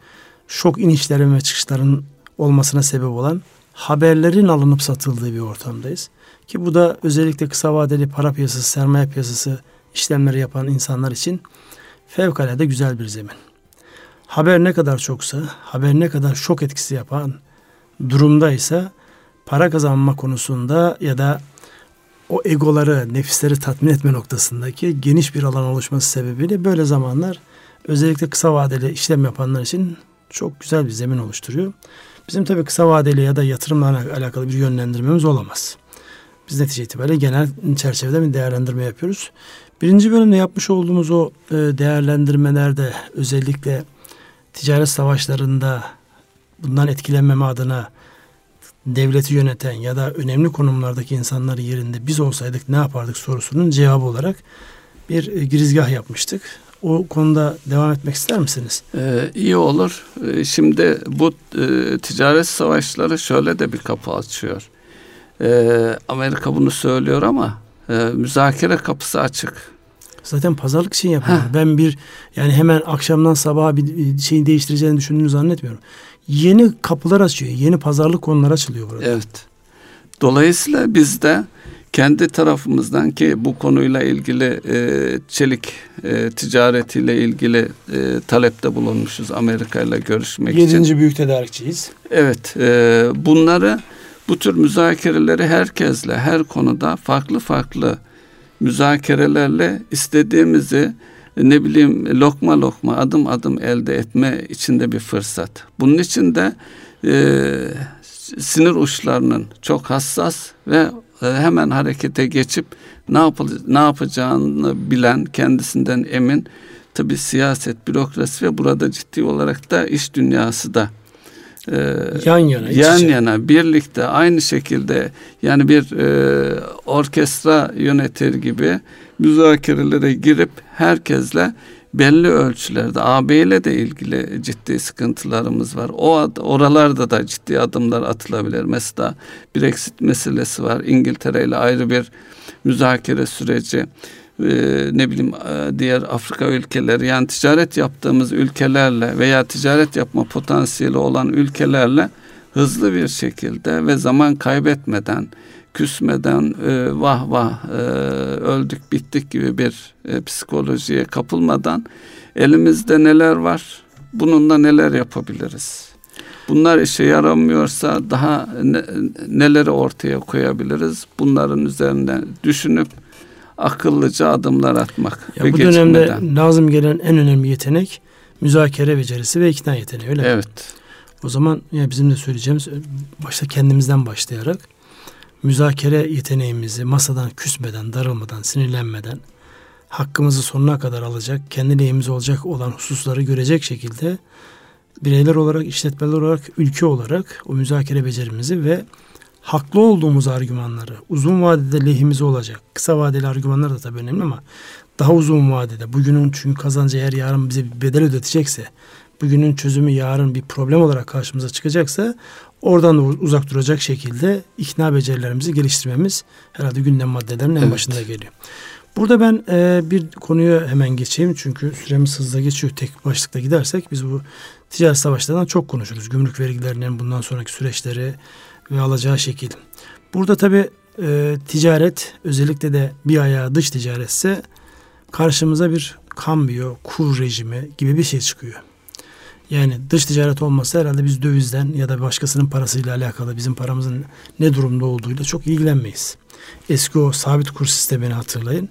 şok inişlerin ve çıkışların olmasına sebep olan haberlerin alınıp satıldığı bir ortamdayız. Ki bu da özellikle kısa vadeli para piyasası, sermaye piyasası işlemleri yapan insanlar için fevkalade güzel bir zemin. Haber ne kadar çoksa, haber ne kadar şok etkisi yapan durumdaysa para kazanma konusunda ya da o egoları, nefisleri tatmin etme noktasındaki geniş bir alan oluşması sebebiyle böyle zamanlar özellikle kısa vadeli işlem yapanlar için çok güzel bir zemin oluşturuyor. Bizim tabii kısa vadeli ya da yatırımla alakalı bir yönlendirmemiz olamaz. Biz netice itibariyle genel çerçevede bir değerlendirme yapıyoruz. Birinci bölümde yapmış olduğumuz o e, değerlendirmelerde özellikle ticaret savaşlarında bundan etkilenmeme adına devleti yöneten ya da önemli konumlardaki insanların yerinde biz olsaydık ne yapardık sorusunun cevabı olarak bir e, girizgah yapmıştık. O konuda devam etmek ister misiniz? Ee, iyi olur. Ee, şimdi bu e, ticaret savaşları şöyle de bir kapı açıyor. Amerika bunu söylüyor ama e, müzakere kapısı açık. Zaten pazarlık için yapıyor. Ben bir yani hemen akşamdan sabaha bir şeyi değiştireceğini düşündüğünü zannetmiyorum. Yeni kapılar açıyor. Yeni pazarlık konular açılıyor burada. Evet. Dolayısıyla biz de kendi tarafımızdan ki bu konuyla ilgili e, çelik e, ticaretiyle ilgili e, talepte bulunmuşuz Amerika ile görüşmek Yedinci için. Yedinci büyük tedarikçiyiz. Evet. E, bunları bu tür müzakereleri herkesle her konuda farklı farklı müzakerelerle istediğimizi ne bileyim lokma lokma adım adım elde etme içinde bir fırsat. Bunun için de e, sinir uçlarının çok hassas ve e, hemen harekete geçip ne, yap ne yapacağını bilen, kendisinden emin tabi siyaset, bürokrasi ve burada ciddi olarak da iş dünyası da e, yan yana yan içe. yana birlikte aynı şekilde yani bir e, orkestra yönetir gibi müzakerelere girip herkesle belli ölçülerde AB ile de ilgili ciddi sıkıntılarımız var. O ad, oralarda da ciddi adımlar atılabilir. Mesela Brexit meselesi var. İngiltere ile ayrı bir müzakere süreci. Ee, ne bileyim e, diğer Afrika ülkeleri yani ticaret yaptığımız ülkelerle veya ticaret yapma potansiyeli olan ülkelerle hızlı bir şekilde ve zaman kaybetmeden küsmeden e, vah vah e, öldük bittik gibi bir e, psikolojiye kapılmadan elimizde neler var bununla neler yapabiliriz? Bunlar işe yaramıyorsa daha ne, neleri ortaya koyabiliriz? Bunların üzerine düşünüp akıllıca adımlar atmak ya ve bu geçmeden. dönemde lazım gelen en önemli yetenek müzakere becerisi ve ikna yeteneği öyle evet. mi? O zaman ya bizim de söyleyeceğimiz başta kendimizden başlayarak müzakere yeteneğimizi masadan küsmeden, darılmadan, sinirlenmeden hakkımızı sonuna kadar alacak, kendi lehimize olacak olan hususları görecek şekilde bireyler olarak, işletmeler olarak, ülke olarak o müzakere becerimizi ve haklı olduğumuz argümanları uzun vadede lehimize olacak. Kısa vadeli argümanlar da tabii önemli ama daha uzun vadede bugünün çünkü kazancı eğer yarın bize bir bedel ödetecekse bugünün çözümü yarın bir problem olarak karşımıza çıkacaksa oradan da uzak duracak şekilde ikna becerilerimizi geliştirmemiz herhalde gündem maddelerinin en evet. başında geliyor. Burada ben e, bir konuya hemen geçeyim çünkü süremiz hızla geçiyor. Tek başlıkta gidersek biz bu ticaret savaşlarından çok konuşuruz. Gümrük vergilerinin bundan sonraki süreçleri ve alacağı şekil. Burada tabi e, ticaret özellikle de bir ayağı dış ticaretse karşımıza bir kambiyo, kur rejimi gibi bir şey çıkıyor. Yani dış ticaret olmasa herhalde biz dövizden ya da başkasının parasıyla alakalı bizim paramızın ne durumda olduğuyla çok ilgilenmeyiz. Eski o sabit kur sistemini hatırlayın.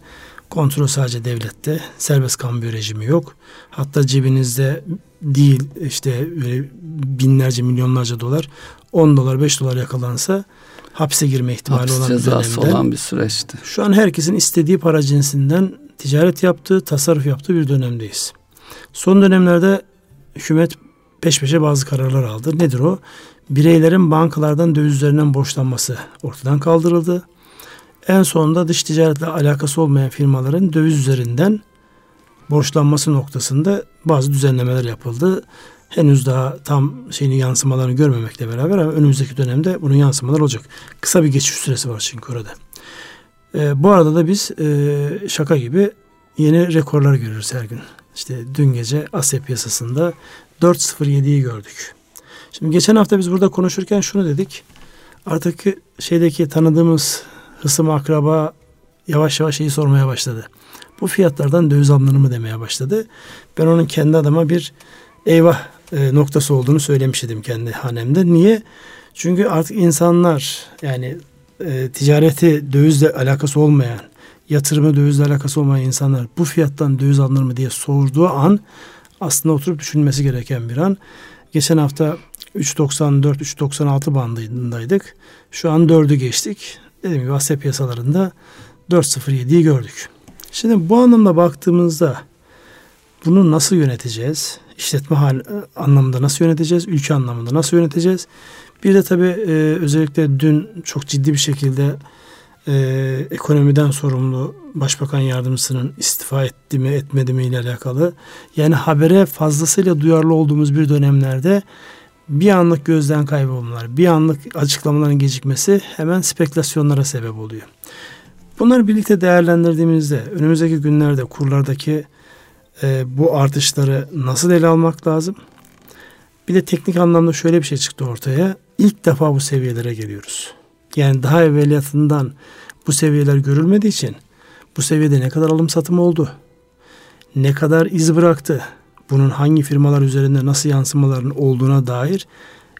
Kontrol sadece devlette. Serbest kambiyo rejimi yok. Hatta cebinizde değil işte böyle binlerce milyonlarca dolar 10 dolar 5 dolar yakalansa hapse girme ihtimali Hapis olan cezası dönemde. olan bir süreçti. Şu an herkesin istediği para cinsinden ticaret yaptığı, tasarruf yaptığı bir dönemdeyiz. Son dönemlerde hükümet peş peşe bazı kararlar aldı. Nedir o? Bireylerin bankalardan dövizlerinden borçlanması ortadan kaldırıldı. En sonunda dış ticaretle alakası olmayan firmaların döviz üzerinden borçlanması noktasında bazı düzenlemeler yapıldı. Henüz daha tam şeyini yansımalarını görmemekle beraber ama önümüzdeki dönemde bunun yansımaları olacak. Kısa bir geçiş süresi var çünkü orada. Ee, bu arada da biz e, şaka gibi yeni rekorlar görürüz her gün. İşte dün gece Asya piyasasında 4.07'yi gördük. Şimdi geçen hafta biz burada konuşurken şunu dedik. Artık şeydeki tanıdığımız hısım akraba yavaş yavaş şeyi sormaya başladı. Bu fiyatlardan döviz alınır demeye başladı. Ben onun kendi adıma bir eyvah e, noktası olduğunu söylemiştim kendi hanemde. Niye? Çünkü artık insanlar yani e, ticareti dövizle alakası olmayan, yatırımı dövizle alakası olmayan insanlar bu fiyattan döviz alınır mı diye sorduğu an aslında oturup düşünmesi gereken bir an. Geçen hafta 3.94 3.96 bandındaydık. Şu an 4'ü geçtik. Dediğim gibi Asya piyasalarında 4.07'yi gördük. Şimdi bu anlamda baktığımızda bunu nasıl yöneteceğiz? İşletme hal anlamında nasıl yöneteceğiz? Ülke anlamında nasıl yöneteceğiz? Bir de tabii e, özellikle dün çok ciddi bir şekilde e, ekonomiden sorumlu başbakan yardımcısının istifa etti mi etmedi mi ile alakalı. Yani habere fazlasıyla duyarlı olduğumuz bir dönemlerde bir anlık gözden kaybolmalar, bir anlık açıklamaların gecikmesi hemen spekülasyonlara sebep oluyor. Bunları birlikte değerlendirdiğimizde önümüzdeki günlerde kurlardaki e, bu artışları nasıl ele almak lazım? Bir de teknik anlamda şöyle bir şey çıktı ortaya. İlk defa bu seviyelere geliyoruz. Yani daha evveliyatından bu seviyeler görülmediği için bu seviyede ne kadar alım satım oldu? Ne kadar iz bıraktı? Bunun hangi firmalar üzerinde nasıl yansımaların olduğuna dair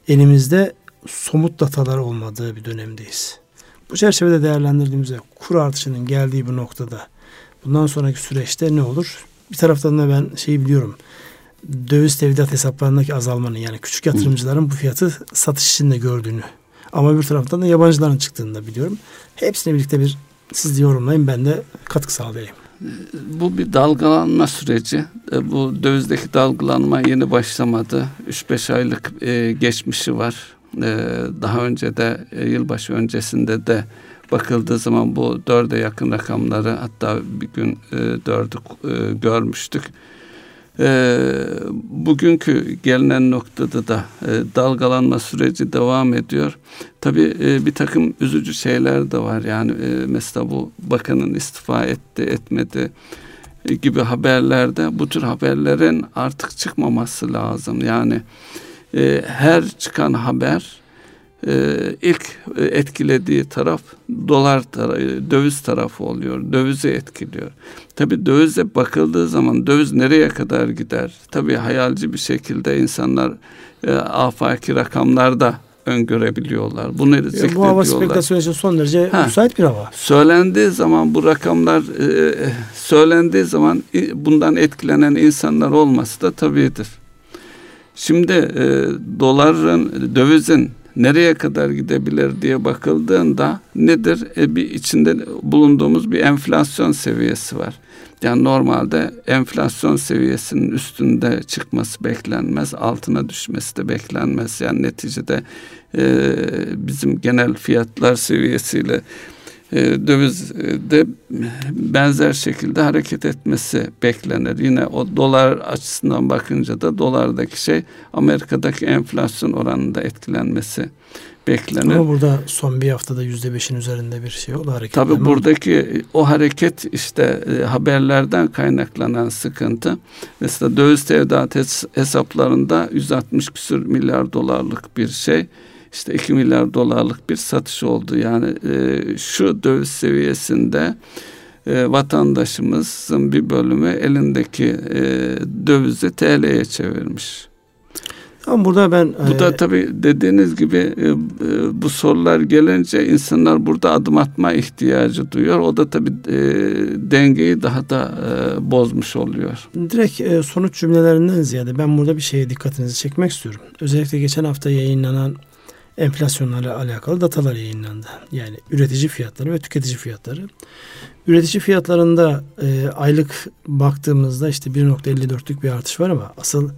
elimizde somut datalar olmadığı bir dönemdeyiz. Bu çerçevede değerlendirdiğimizde kur artışının geldiği bu noktada bundan sonraki süreçte ne olur? Bir taraftan da ben şeyi biliyorum. Döviz tevdiat hesaplarındaki azalmanın yani küçük yatırımcıların bu fiyatı satış içinde gördüğünü ama bir taraftan da yabancıların çıktığını da biliyorum. Hepsini birlikte bir siz yorumlayın ben de katkı sağlayayım. Bu bir dalgalanma süreci. E, bu dövizdeki dalgalanma yeni başlamadı. 3-5 aylık e, geçmişi var. E, daha önce de yılbaşı öncesinde de bakıldığı zaman bu dörde yakın rakamları hatta bir gün dördü görmüştük e, bugünkü gelinen noktada da e, dalgalanma süreci devam ediyor. Tabii e, bir takım üzücü şeyler de var. Yani e, mesela bu bakanın istifa etti, etmedi e, gibi haberlerde bu tür haberlerin artık çıkmaması lazım. Yani e, her çıkan haber e, ilk e, etkilediği taraf dolar tarafı, döviz tarafı oluyor. Dövizi etkiliyor. Tabi dövize bakıldığı zaman döviz nereye kadar gider? Tabi hayalci bir şekilde insanlar e, afaki rakamlarda öngörebiliyorlar. Bunu zikrediyorlar. Bu hava spekülasyon için son derece ha, müsait bir hava. Söylendiği zaman bu rakamlar e, söylendiği zaman bundan etkilenen insanlar olması da tabidir. Şimdi e, doların, dövizin nereye kadar gidebilir diye bakıldığında nedir? E, bir içinde bulunduğumuz bir enflasyon seviyesi var. Yani normalde enflasyon seviyesinin üstünde çıkması beklenmez, altına düşmesi de beklenmez. Yani neticede e, bizim genel fiyatlar seviyesiyle dövizde benzer şekilde hareket etmesi beklenir. Yine o dolar açısından bakınca da dolardaki şey Amerika'daki enflasyon oranında etkilenmesi beklenir. Ama burada son bir haftada yüzde beşin üzerinde bir şey oldu hareket. Tabii buradaki o hareket işte e, haberlerden kaynaklanan sıkıntı. Mesela döviz tevdiat hesaplarında 160 küsür milyar dolarlık bir şey işte 2 milyar dolarlık bir satış oldu. Yani e, şu döviz seviyesinde e, vatandaşımızın bir bölümü elindeki e, dövizi TL'ye çevirmiş. Ama burada ben... Bu e, da tabii dediğiniz gibi e, e, bu sorular gelince insanlar burada adım atma ihtiyacı duyuyor. O da tabii e, dengeyi daha da e, bozmuş oluyor. Direkt e, sonuç cümlelerinden ziyade ben burada bir şeye dikkatinizi çekmek istiyorum. Özellikle geçen hafta yayınlanan enflasyonlarla alakalı datalar yayınlandı. Yani üretici fiyatları ve tüketici fiyatları. Üretici fiyatlarında e, aylık baktığımızda işte 1.54'lük bir artış var ama asıl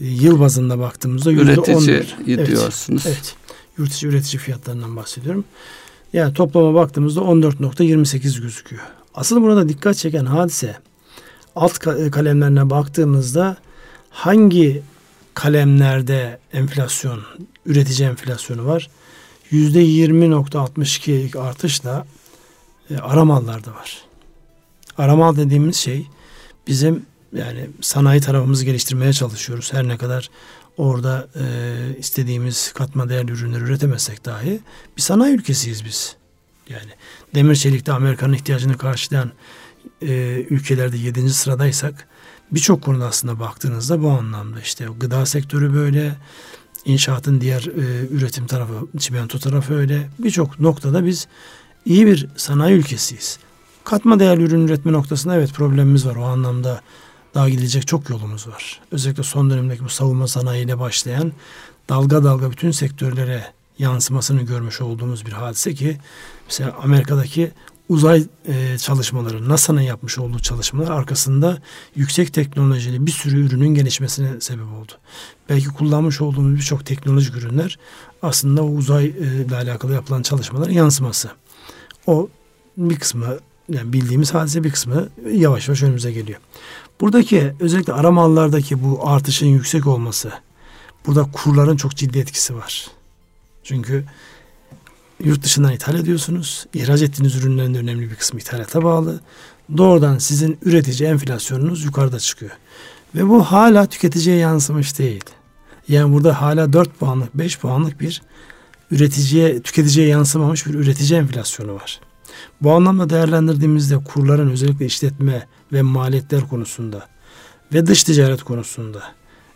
e, yıl bazında baktığımızda üretici evet, diyorsunuz. Evet. Üretici üretici fiyatlarından bahsediyorum. Yani toplama baktığımızda 14.28 gözüküyor. Asıl burada dikkat çeken hadise alt e, kalemlerine baktığımızda hangi kalemlerde enflasyon, üretici enflasyonu var? %20.62'lik artışla e, aramallarda var. Aramal dediğimiz şey bizim yani sanayi tarafımızı geliştirmeye çalışıyoruz. Her ne kadar orada e, istediğimiz katma değerli ürünler üretemezsek dahi bir sanayi ülkesiyiz biz. Yani demir çelikte Amerika'nın ihtiyacını karşılayan e, ülkelerde yedinci sıradaysak birçok konuda aslında baktığınızda bu anlamda işte gıda sektörü böyle, inşaatın diğer e, üretim tarafı, çimento tarafı öyle. Birçok noktada biz iyi bir sanayi ülkesiyiz. Katma değerli ürün üretme noktasında evet problemimiz var. O anlamda daha gidecek çok yolumuz var. Özellikle son dönemdeki bu savunma sanayiyle başlayan dalga dalga bütün sektörlere yansımasını görmüş olduğumuz bir hadise ki mesela Amerika'daki uzay e, çalışmaları, NASA'nın yapmış olduğu çalışmalar arkasında yüksek teknolojili bir sürü ürünün gelişmesine sebep oldu. Belki kullanmış olduğumuz birçok teknolojik ürünler aslında o uzay ile alakalı yapılan çalışmaların yansıması. O bir kısmı yani bildiğimiz hadise bir kısmı yavaş yavaş önümüze geliyor. Buradaki özellikle ara mallardaki bu artışın yüksek olması burada kurların çok ciddi etkisi var. Çünkü yurt dışından ithal ediyorsunuz. İhraç ettiğiniz ürünlerin de önemli bir kısmı ithalata bağlı. Doğrudan sizin üretici enflasyonunuz yukarıda çıkıyor. Ve bu hala tüketiciye yansımış değil. Yani burada hala 4 puanlık, 5 puanlık bir üreticiye, tüketiciye yansımamış bir üretici enflasyonu var. Bu anlamda değerlendirdiğimizde kurların özellikle işletme ve maliyetler konusunda ve dış ticaret konusunda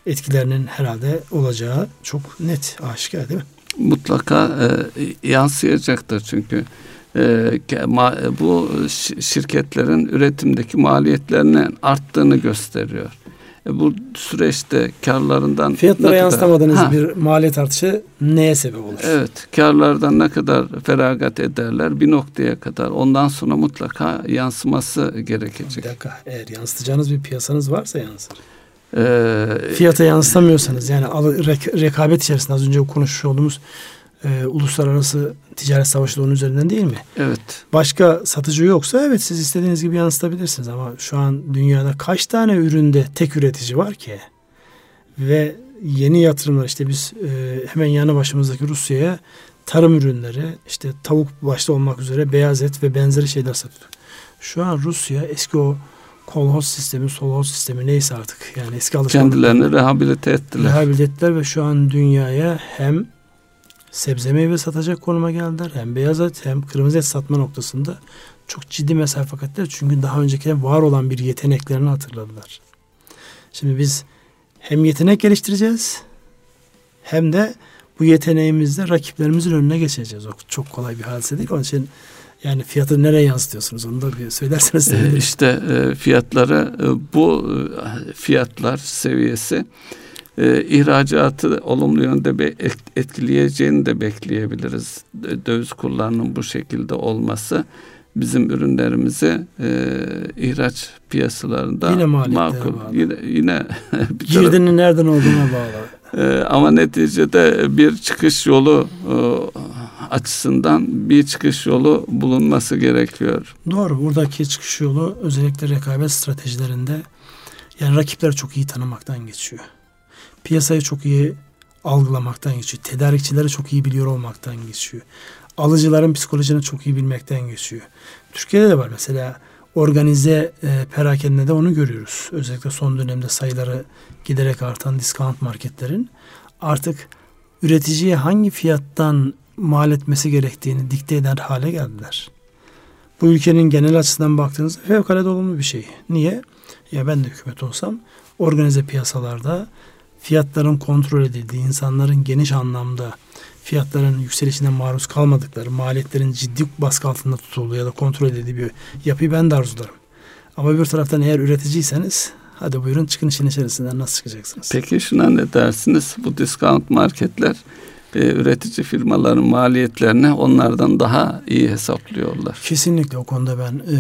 etkilerinin herhalde olacağı çok net aşikar değil mi? Mutlaka e, yansıyacaktır çünkü e, bu şirketlerin üretimdeki maliyetlerinin arttığını gösteriyor. E, bu süreçte karlarından fiyatlara yansıtamadığınız ha, bir maliyet artışı neye sebep olur? Evet, karlardan ne kadar feragat ederler bir noktaya kadar. Ondan sonra mutlaka yansıması gerekecek. Bir dakika, eğer yansıtacağınız bir piyasanız varsa yansır. Ee, Fiyata yansıtamıyorsanız yani rek, rekabet içerisinde az önce konuşmuş olduğumuz e, uluslararası ticaret savaşı da onun üzerinden değil mi? Evet. Başka satıcı yoksa evet siz istediğiniz gibi yansıtabilirsiniz ama şu an dünyada kaç tane üründe tek üretici var ki? Ve yeni yatırımlar işte biz e, hemen yanı başımızdaki Rusya'ya tarım ürünleri işte tavuk başta olmak üzere beyaz et ve benzeri şeyler satıyorduk. Şu an Rusya eski o kolhoz sistemi, solhoz sistemi neyse artık yani eski alışkanlıklar. Kendilerini rehabilite ettiler. Rehabilite ettiler ve şu an dünyaya hem sebze meyve satacak konuma geldiler. Hem beyaz et hem kırmızı et satma noktasında çok ciddi mesafe kat ettiler. Çünkü daha önceki var olan bir yeteneklerini hatırladılar. Şimdi biz hem yetenek geliştireceğiz hem de bu yeteneğimizle rakiplerimizin önüne geçeceğiz. O çok kolay bir hadise değil. Onun için yani fiyatı nereye yansıtıyorsunuz onu da bir söylerseniz. Ee, işte e, fiyatları e, bu e, fiyatlar seviyesi e, ihracatı olumlu yönde etkileyeceğini de bekleyebiliriz. Döviz kurlarının bu şekilde olması bizim ürünlerimizi e, ihraç piyasalarında yine makul. Bağlı. Yine, yine girdinin nereden olduğuna bağlı. E, ama neticede bir çıkış yolu e, açısından bir çıkış yolu bulunması gerekiyor. Doğru. Buradaki çıkış yolu özellikle rekabet stratejilerinde yani rakipleri çok iyi tanımaktan geçiyor. Piyasayı çok iyi algılamaktan geçiyor. Tedarikçileri çok iyi biliyor olmaktan geçiyor. Alıcıların psikolojisini çok iyi bilmekten geçiyor. Türkiye'de de var mesela organize e, perakende de onu görüyoruz. Özellikle son dönemde sayıları giderek artan discount marketlerin artık üreticiye hangi fiyattan mal etmesi gerektiğini dikte eder hale geldiler. Bu ülkenin genel açısından baktığınızda fevkalade olumlu bir şey. Niye? Ya ben de hükümet olsam organize piyasalarda fiyatların kontrol edildiği, insanların geniş anlamda fiyatların yükselişine maruz kalmadıkları, maliyetlerin ciddi baskı altında tutulduğu ya da kontrol edildiği bir yapıyı ben de arzularım. Ama bir taraftan eğer üreticiyseniz hadi buyurun çıkın işin içerisinden nasıl çıkacaksınız? Peki şuna ne dersiniz? Bu discount marketler e, üretici firmaların maliyetlerini onlardan daha iyi hesaplıyorlar. Kesinlikle o konuda ben e,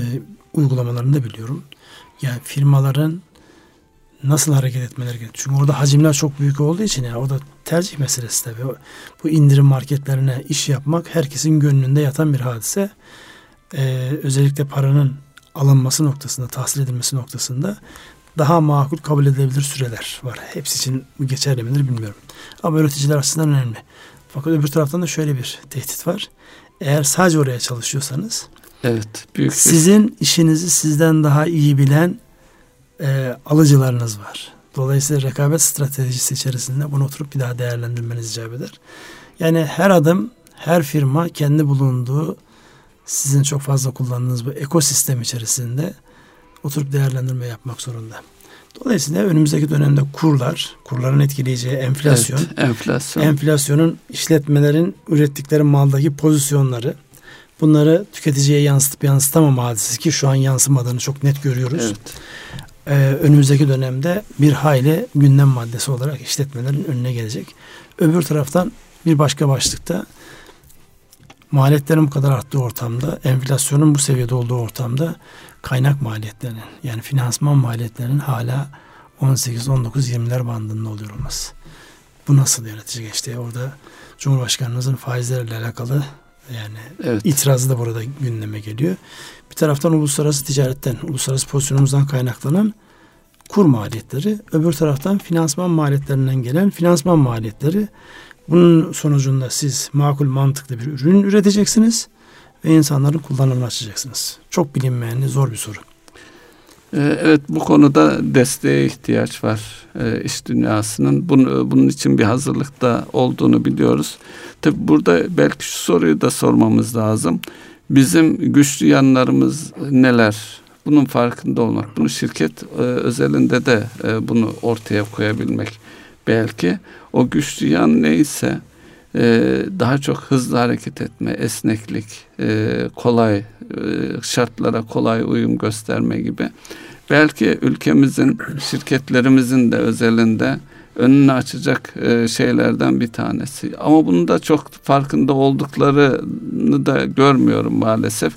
uygulamalarını da biliyorum. Yani firmaların nasıl hareket etmeleri gerekiyor. Çünkü orada hacimler çok büyük olduğu için ya o da tercih meselesi tabii. Bu indirim marketlerine iş yapmak herkesin gönlünde yatan bir hadise. Ee, özellikle paranın alınması noktasında, tahsil edilmesi noktasında daha makul kabul edilebilir süreler var. Hepsi için bu geçerli midir bilmiyorum. Ama üreticiler açısından önemli. Fakat öbür taraftan da şöyle bir tehdit var. Eğer sadece oraya çalışıyorsanız evet, büyük sizin bir... işinizi sizden daha iyi bilen e, alıcılarınız var. Dolayısıyla rekabet stratejisi içerisinde bunu oturup bir daha değerlendirmeniz icap eder. Yani her adım, her firma kendi bulunduğu sizin çok fazla kullandığınız bu ekosistem içerisinde oturup değerlendirme yapmak zorunda. Dolayısıyla önümüzdeki dönemde kurlar, kurların etkileyeceği enflasyon, evet, enflasyon. enflasyonun işletmelerin ürettikleri maldaki pozisyonları, bunları tüketiciye yansıtıp yansıtamama hadisesi ki şu an yansımadığını çok net görüyoruz. Evet e, önümüzdeki dönemde bir hayli gündem maddesi olarak işletmelerin önüne gelecek. Öbür taraftan bir başka başlıkta maliyetlerin bu kadar arttığı ortamda, enflasyonun bu seviyede olduğu ortamda kaynak maliyetlerinin yani finansman maliyetlerinin hala 18, 19, 20'ler bandında oluyor olması. Bu nasıl yönetici geçti? Orada Cumhurbaşkanımızın faizlerle alakalı yani evet. itirazı da burada gündeme geliyor. Bir taraftan uluslararası ticaretten, uluslararası pozisyonumuzdan kaynaklanan kur maliyetleri, öbür taraftan finansman maliyetlerinden gelen finansman maliyetleri. Bunun sonucunda siz makul mantıklı bir ürün üreteceksiniz ve insanların kullanımını açacaksınız. Çok bilinmeyenli zor bir soru. Ee, evet bu konuda desteğe ihtiyaç var e, iş dünyasının. Bunun, bunun için bir hazırlıkta olduğunu biliyoruz. Tabi burada belki şu soruyu da sormamız lazım. Bizim güçlü yanlarımız neler? Bunun farkında olmak. Bunu şirket e, özelinde de e, bunu ortaya koyabilmek. Belki o güçlü yan neyse daha çok hızlı hareket etme, esneklik, kolay şartlara kolay uyum gösterme gibi. Belki ülkemizin, şirketlerimizin de özelinde önünü açacak e, şeylerden bir tanesi. Ama bunu da çok farkında olduklarını da görmüyorum maalesef.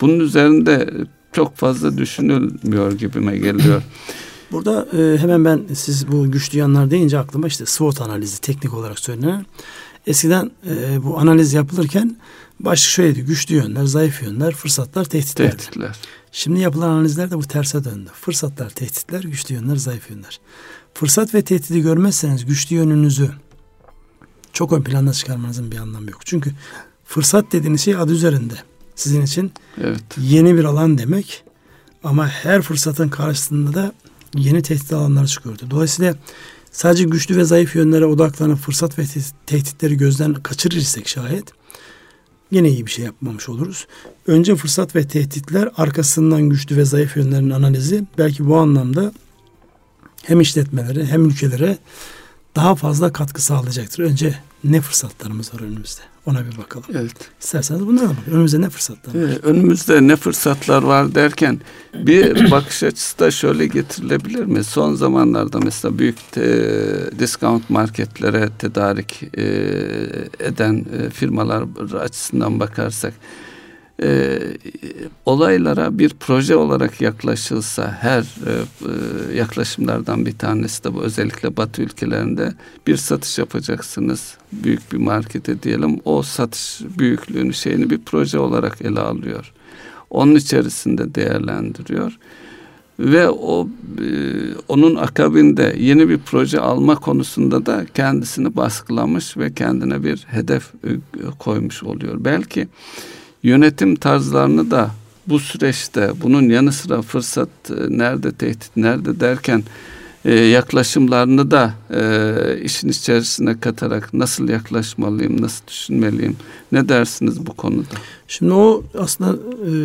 Bunun üzerinde çok fazla düşünülmüyor gibime geliyor. Burada e, hemen ben siz bu güçlü yanlar deyince aklıma işte SWOT analizi teknik olarak söylenen. Eskiden e, bu analiz yapılırken başlık şöyleydi. Güçlü yönler, zayıf yönler, fırsatlar, tehditler. Tehditler. Şimdi yapılan analizlerde bu terse döndü. Fırsatlar, tehditler, güçlü yönler, zayıf yönler. Fırsat ve tehdidi görmezseniz güçlü yönünüzü çok ön planda çıkarmanızın bir anlamı yok. Çünkü fırsat dediğiniz şey adı üzerinde. Sizin için evet. yeni bir alan demek. Ama her fırsatın karşısında da yeni tehdit alanları çıkıyordu. Dolayısıyla sadece güçlü ve zayıf yönlere odaklanıp fırsat ve tehditleri gözden kaçırırsak şayet yine iyi bir şey yapmamış oluruz. Önce fırsat ve tehditler arkasından güçlü ve zayıf yönlerin analizi belki bu anlamda hem işletmelere hem ülkelere daha fazla katkı sağlayacaktır. Önce ne fırsatlarımız var önümüzde? Ona bir bakalım. Evet. İsterseniz bunlara bakın. Önümüzde ne fırsatlar var? Evet, önümüzde ne fırsatlar var derken bir bakış açısı da şöyle getirilebilir mi? Son zamanlarda mesela büyük te, discount marketlere tedarik e, eden e, firmalar açısından bakarsak e, olaylara bir proje olarak yaklaşılsa her e, e, yaklaşımlardan bir tanesi de bu özellikle Batı ülkelerinde bir satış yapacaksınız büyük bir markete diyelim o satış büyüklüğünü şeyini bir proje olarak ele alıyor. Onun içerisinde değerlendiriyor ve o e, onun akabinde yeni bir proje alma konusunda da kendisini baskılamış ve kendine bir hedef e, koymuş oluyor. Belki yönetim tarzlarını da bu süreçte bunun yanı sıra fırsat e, nerede tehdit nerede derken e, yaklaşımlarını da e, işin içerisine katarak nasıl yaklaşmalıyım, nasıl düşünmeliyim? Ne dersiniz bu konuda? Şimdi o aslında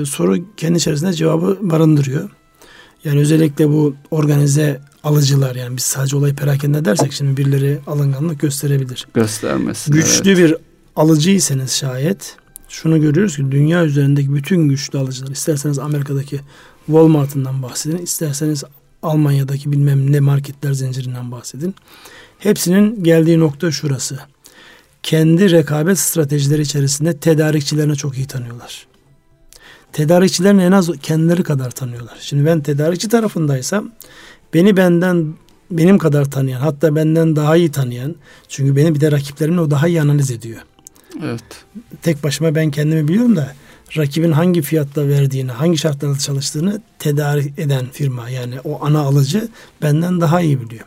e, soru kendi içerisinde cevabı barındırıyor. Yani özellikle bu organize alıcılar yani biz sadece olayı perakende dersek şimdi birileri alınganlık gösterebilir. Göstermesin. Güçlü evet. bir alıcıysanız şayet şunu görüyoruz ki dünya üzerindeki bütün güçlü alıcılar isterseniz Amerika'daki Walmart'ından bahsedin isterseniz Almanya'daki bilmem ne marketler zincirinden bahsedin. Hepsinin geldiği nokta şurası. Kendi rekabet stratejileri içerisinde tedarikçilerini çok iyi tanıyorlar. Tedarikçilerini en az kendileri kadar tanıyorlar. Şimdi ben tedarikçi tarafındaysam beni benden benim kadar tanıyan hatta benden daha iyi tanıyan çünkü beni bir de rakiplerimle o daha iyi analiz ediyor. Evet. Tek başıma ben kendimi biliyorum da rakibin hangi fiyatla verdiğini, hangi şartlarda çalıştığını tedarik eden firma yani o ana alıcı benden daha iyi biliyor.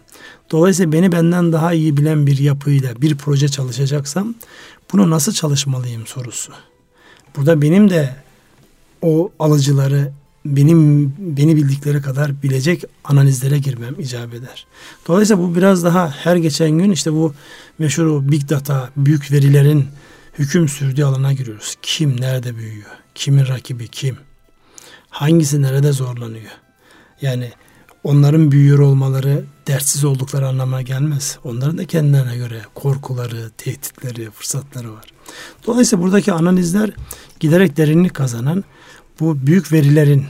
Dolayısıyla beni benden daha iyi bilen bir yapıyla bir proje çalışacaksam bunu nasıl çalışmalıyım sorusu. Burada benim de o alıcıları benim beni bildikleri kadar bilecek analizlere girmem icap eder. Dolayısıyla bu biraz daha her geçen gün işte bu meşhur big data, büyük verilerin hüküm sürdüğü alana giriyoruz. Kim nerede büyüyor? Kimin rakibi kim? Hangisi nerede zorlanıyor? Yani onların büyüyor olmaları dertsiz oldukları anlamına gelmez. Onların da kendilerine göre korkuları, tehditleri, fırsatları var. Dolayısıyla buradaki analizler giderek derinlik kazanan bu büyük verilerin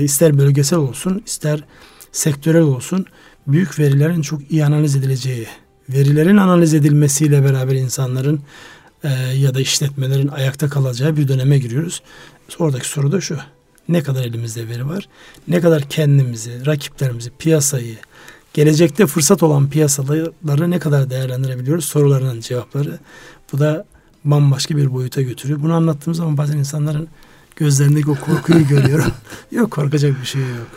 ister bölgesel olsun ister sektörel olsun büyük verilerin çok iyi analiz edileceği, verilerin analiz edilmesiyle beraber insanların e, ya da işletmelerin ayakta kalacağı bir döneme giriyoruz. Oradaki soru da şu. Ne kadar elimizde veri var? Ne kadar kendimizi, rakiplerimizi, piyasayı, gelecekte fırsat olan piyasaları ne kadar değerlendirebiliyoruz? Sorularının cevapları. Bu da bambaşka bir boyuta götürüyor. Bunu anlattığım zaman bazen insanların gözlerindeki o korkuyu görüyorum. yok korkacak bir şey yok.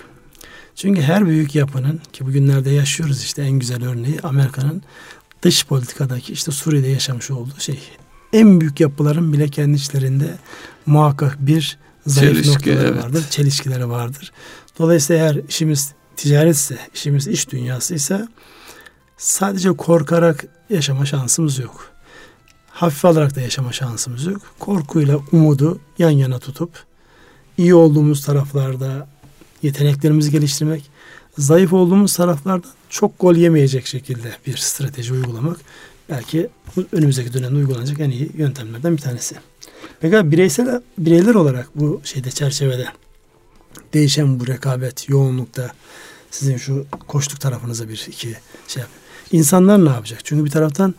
Çünkü her büyük yapının ki bugünlerde yaşıyoruz işte en güzel örneği Amerika'nın dış politikadaki işte Suriye'de yaşamış olduğu şey en büyük yapıların bile kendi içlerinde muhakkak bir zayıf Çelişki, noktaları evet. vardır, çelişkileri vardır. Dolayısıyla eğer işimiz ticaretse, işimiz iş dünyasıysa sadece korkarak yaşama şansımız yok. Hafif alarak da yaşama şansımız yok. Korkuyla umudu yan yana tutup iyi olduğumuz taraflarda yeteneklerimizi geliştirmek, zayıf olduğumuz taraflarda çok gol yemeyecek şekilde bir strateji uygulamak belki önümüzdeki dönemde uygulanacak en iyi yöntemlerden bir tanesi. Peki bireysel bireyler olarak bu şeyde çerçevede değişen bu rekabet yoğunlukta sizin şu koştuk tarafınıza bir iki şey yap. İnsanlar ne yapacak? Çünkü bir taraftan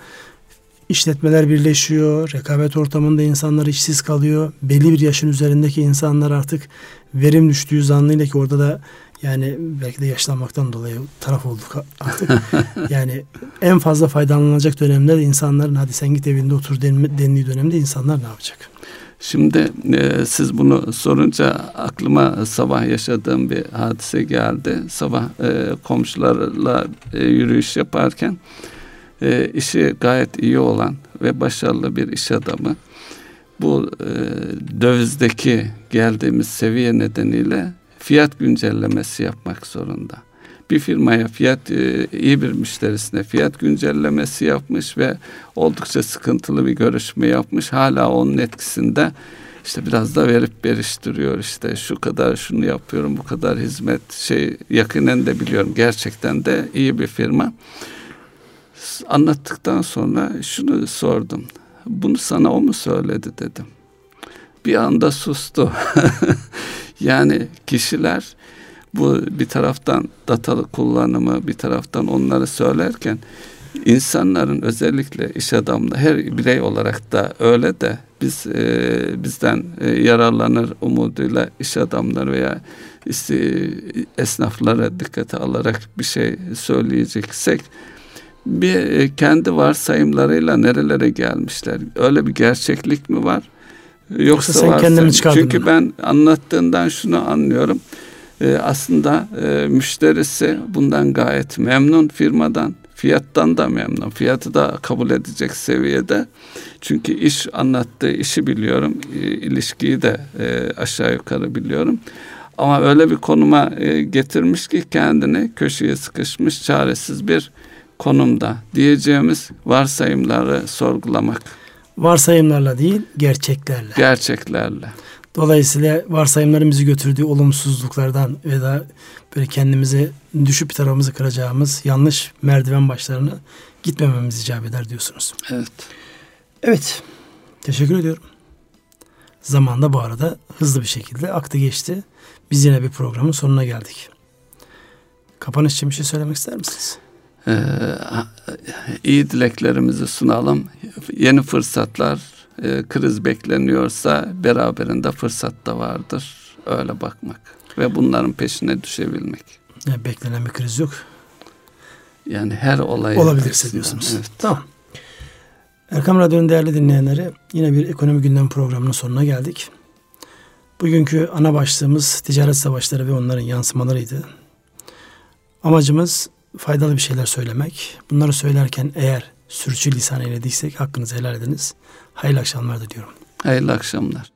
işletmeler birleşiyor, rekabet ortamında insanlar işsiz kalıyor. Belli bir yaşın üzerindeki insanlar artık verim düştüğü zannıyla ki orada da yani belki de yaşlanmaktan dolayı taraf olduk artık. yani en fazla faydalanacak dönemler insanların hadi sen git evinde otur dendiği dönemde insanlar ne yapacak? Şimdi e, siz bunu sorunca aklıma sabah yaşadığım bir hadise geldi. Sabah e, komşularla e, yürüyüş yaparken e, işi gayet iyi olan ve başarılı bir iş adamı bu e, dövizdeki geldiğimiz seviye nedeniyle fiyat güncellemesi yapmak zorunda. Bir firmaya fiyat e, iyi bir müşterisine fiyat güncellemesi yapmış ve oldukça sıkıntılı bir görüşme yapmış. Hala onun etkisinde işte biraz da verip beriştiriyor işte şu kadar şunu yapıyorum bu kadar hizmet şey yakinen de biliyorum gerçekten de iyi bir firma. Anlattıktan sonra şunu sordum. Bunu sana o mu söyledi dedim. Bir anda sustu. Yani kişiler bu bir taraftan datalı kullanımı bir taraftan onları söylerken insanların özellikle iş adamları her birey olarak da öyle de biz e, bizden e, yararlanır umuduyla iş adamları veya işte, esnaflara dikkate alarak bir şey söyleyeceksek bir e, kendi varsayımlarıyla nerelere gelmişler öyle bir gerçeklik mi var? Yoksa, sen kendini çıkardın. Çünkü ben anlattığından şunu anlıyorum. Ee, aslında e, müşterisi bundan gayet memnun firmadan. Fiyattan da memnun. Fiyatı da kabul edecek seviyede. Çünkü iş anlattığı işi biliyorum. E, ilişkiyi de e, aşağı yukarı biliyorum. Ama öyle bir konuma e, getirmiş ki kendini köşeye sıkışmış çaresiz bir konumda diyeceğimiz varsayımları sorgulamak Varsayımlarla değil, gerçeklerle. Gerçeklerle. Dolayısıyla varsayımların bizi götürdüğü olumsuzluklardan ve da böyle kendimizi düşüp tarafımızı kıracağımız yanlış merdiven başlarına gitmememiz icap eder diyorsunuz. Evet. Evet. Teşekkür ediyorum. Zamanda bu arada hızlı bir şekilde aktı geçti. Biz yine bir programın sonuna geldik. Kapanış için bir şey söylemek ister misiniz? Ee, iyi dileklerimizi sunalım. Yeni fırsatlar, e, kriz bekleniyorsa beraberinde fırsat da vardır. Öyle bakmak ve bunların peşine düşebilmek. Yani beklenen bir kriz yok. Yani her olay olabilirse diyorsunuz. Evet. Tamam. Erkam Radyo'nun değerli dinleyenleri yine bir ekonomi gündem programının sonuna geldik. Bugünkü ana başlığımız ticaret savaşları ve onların yansımalarıydı. Amacımız faydalı bir şeyler söylemek. Bunları söylerken eğer sürçü lisan eylediysek hakkınızı helal ediniz. Hayırlı akşamlar diliyorum. Hayırlı akşamlar.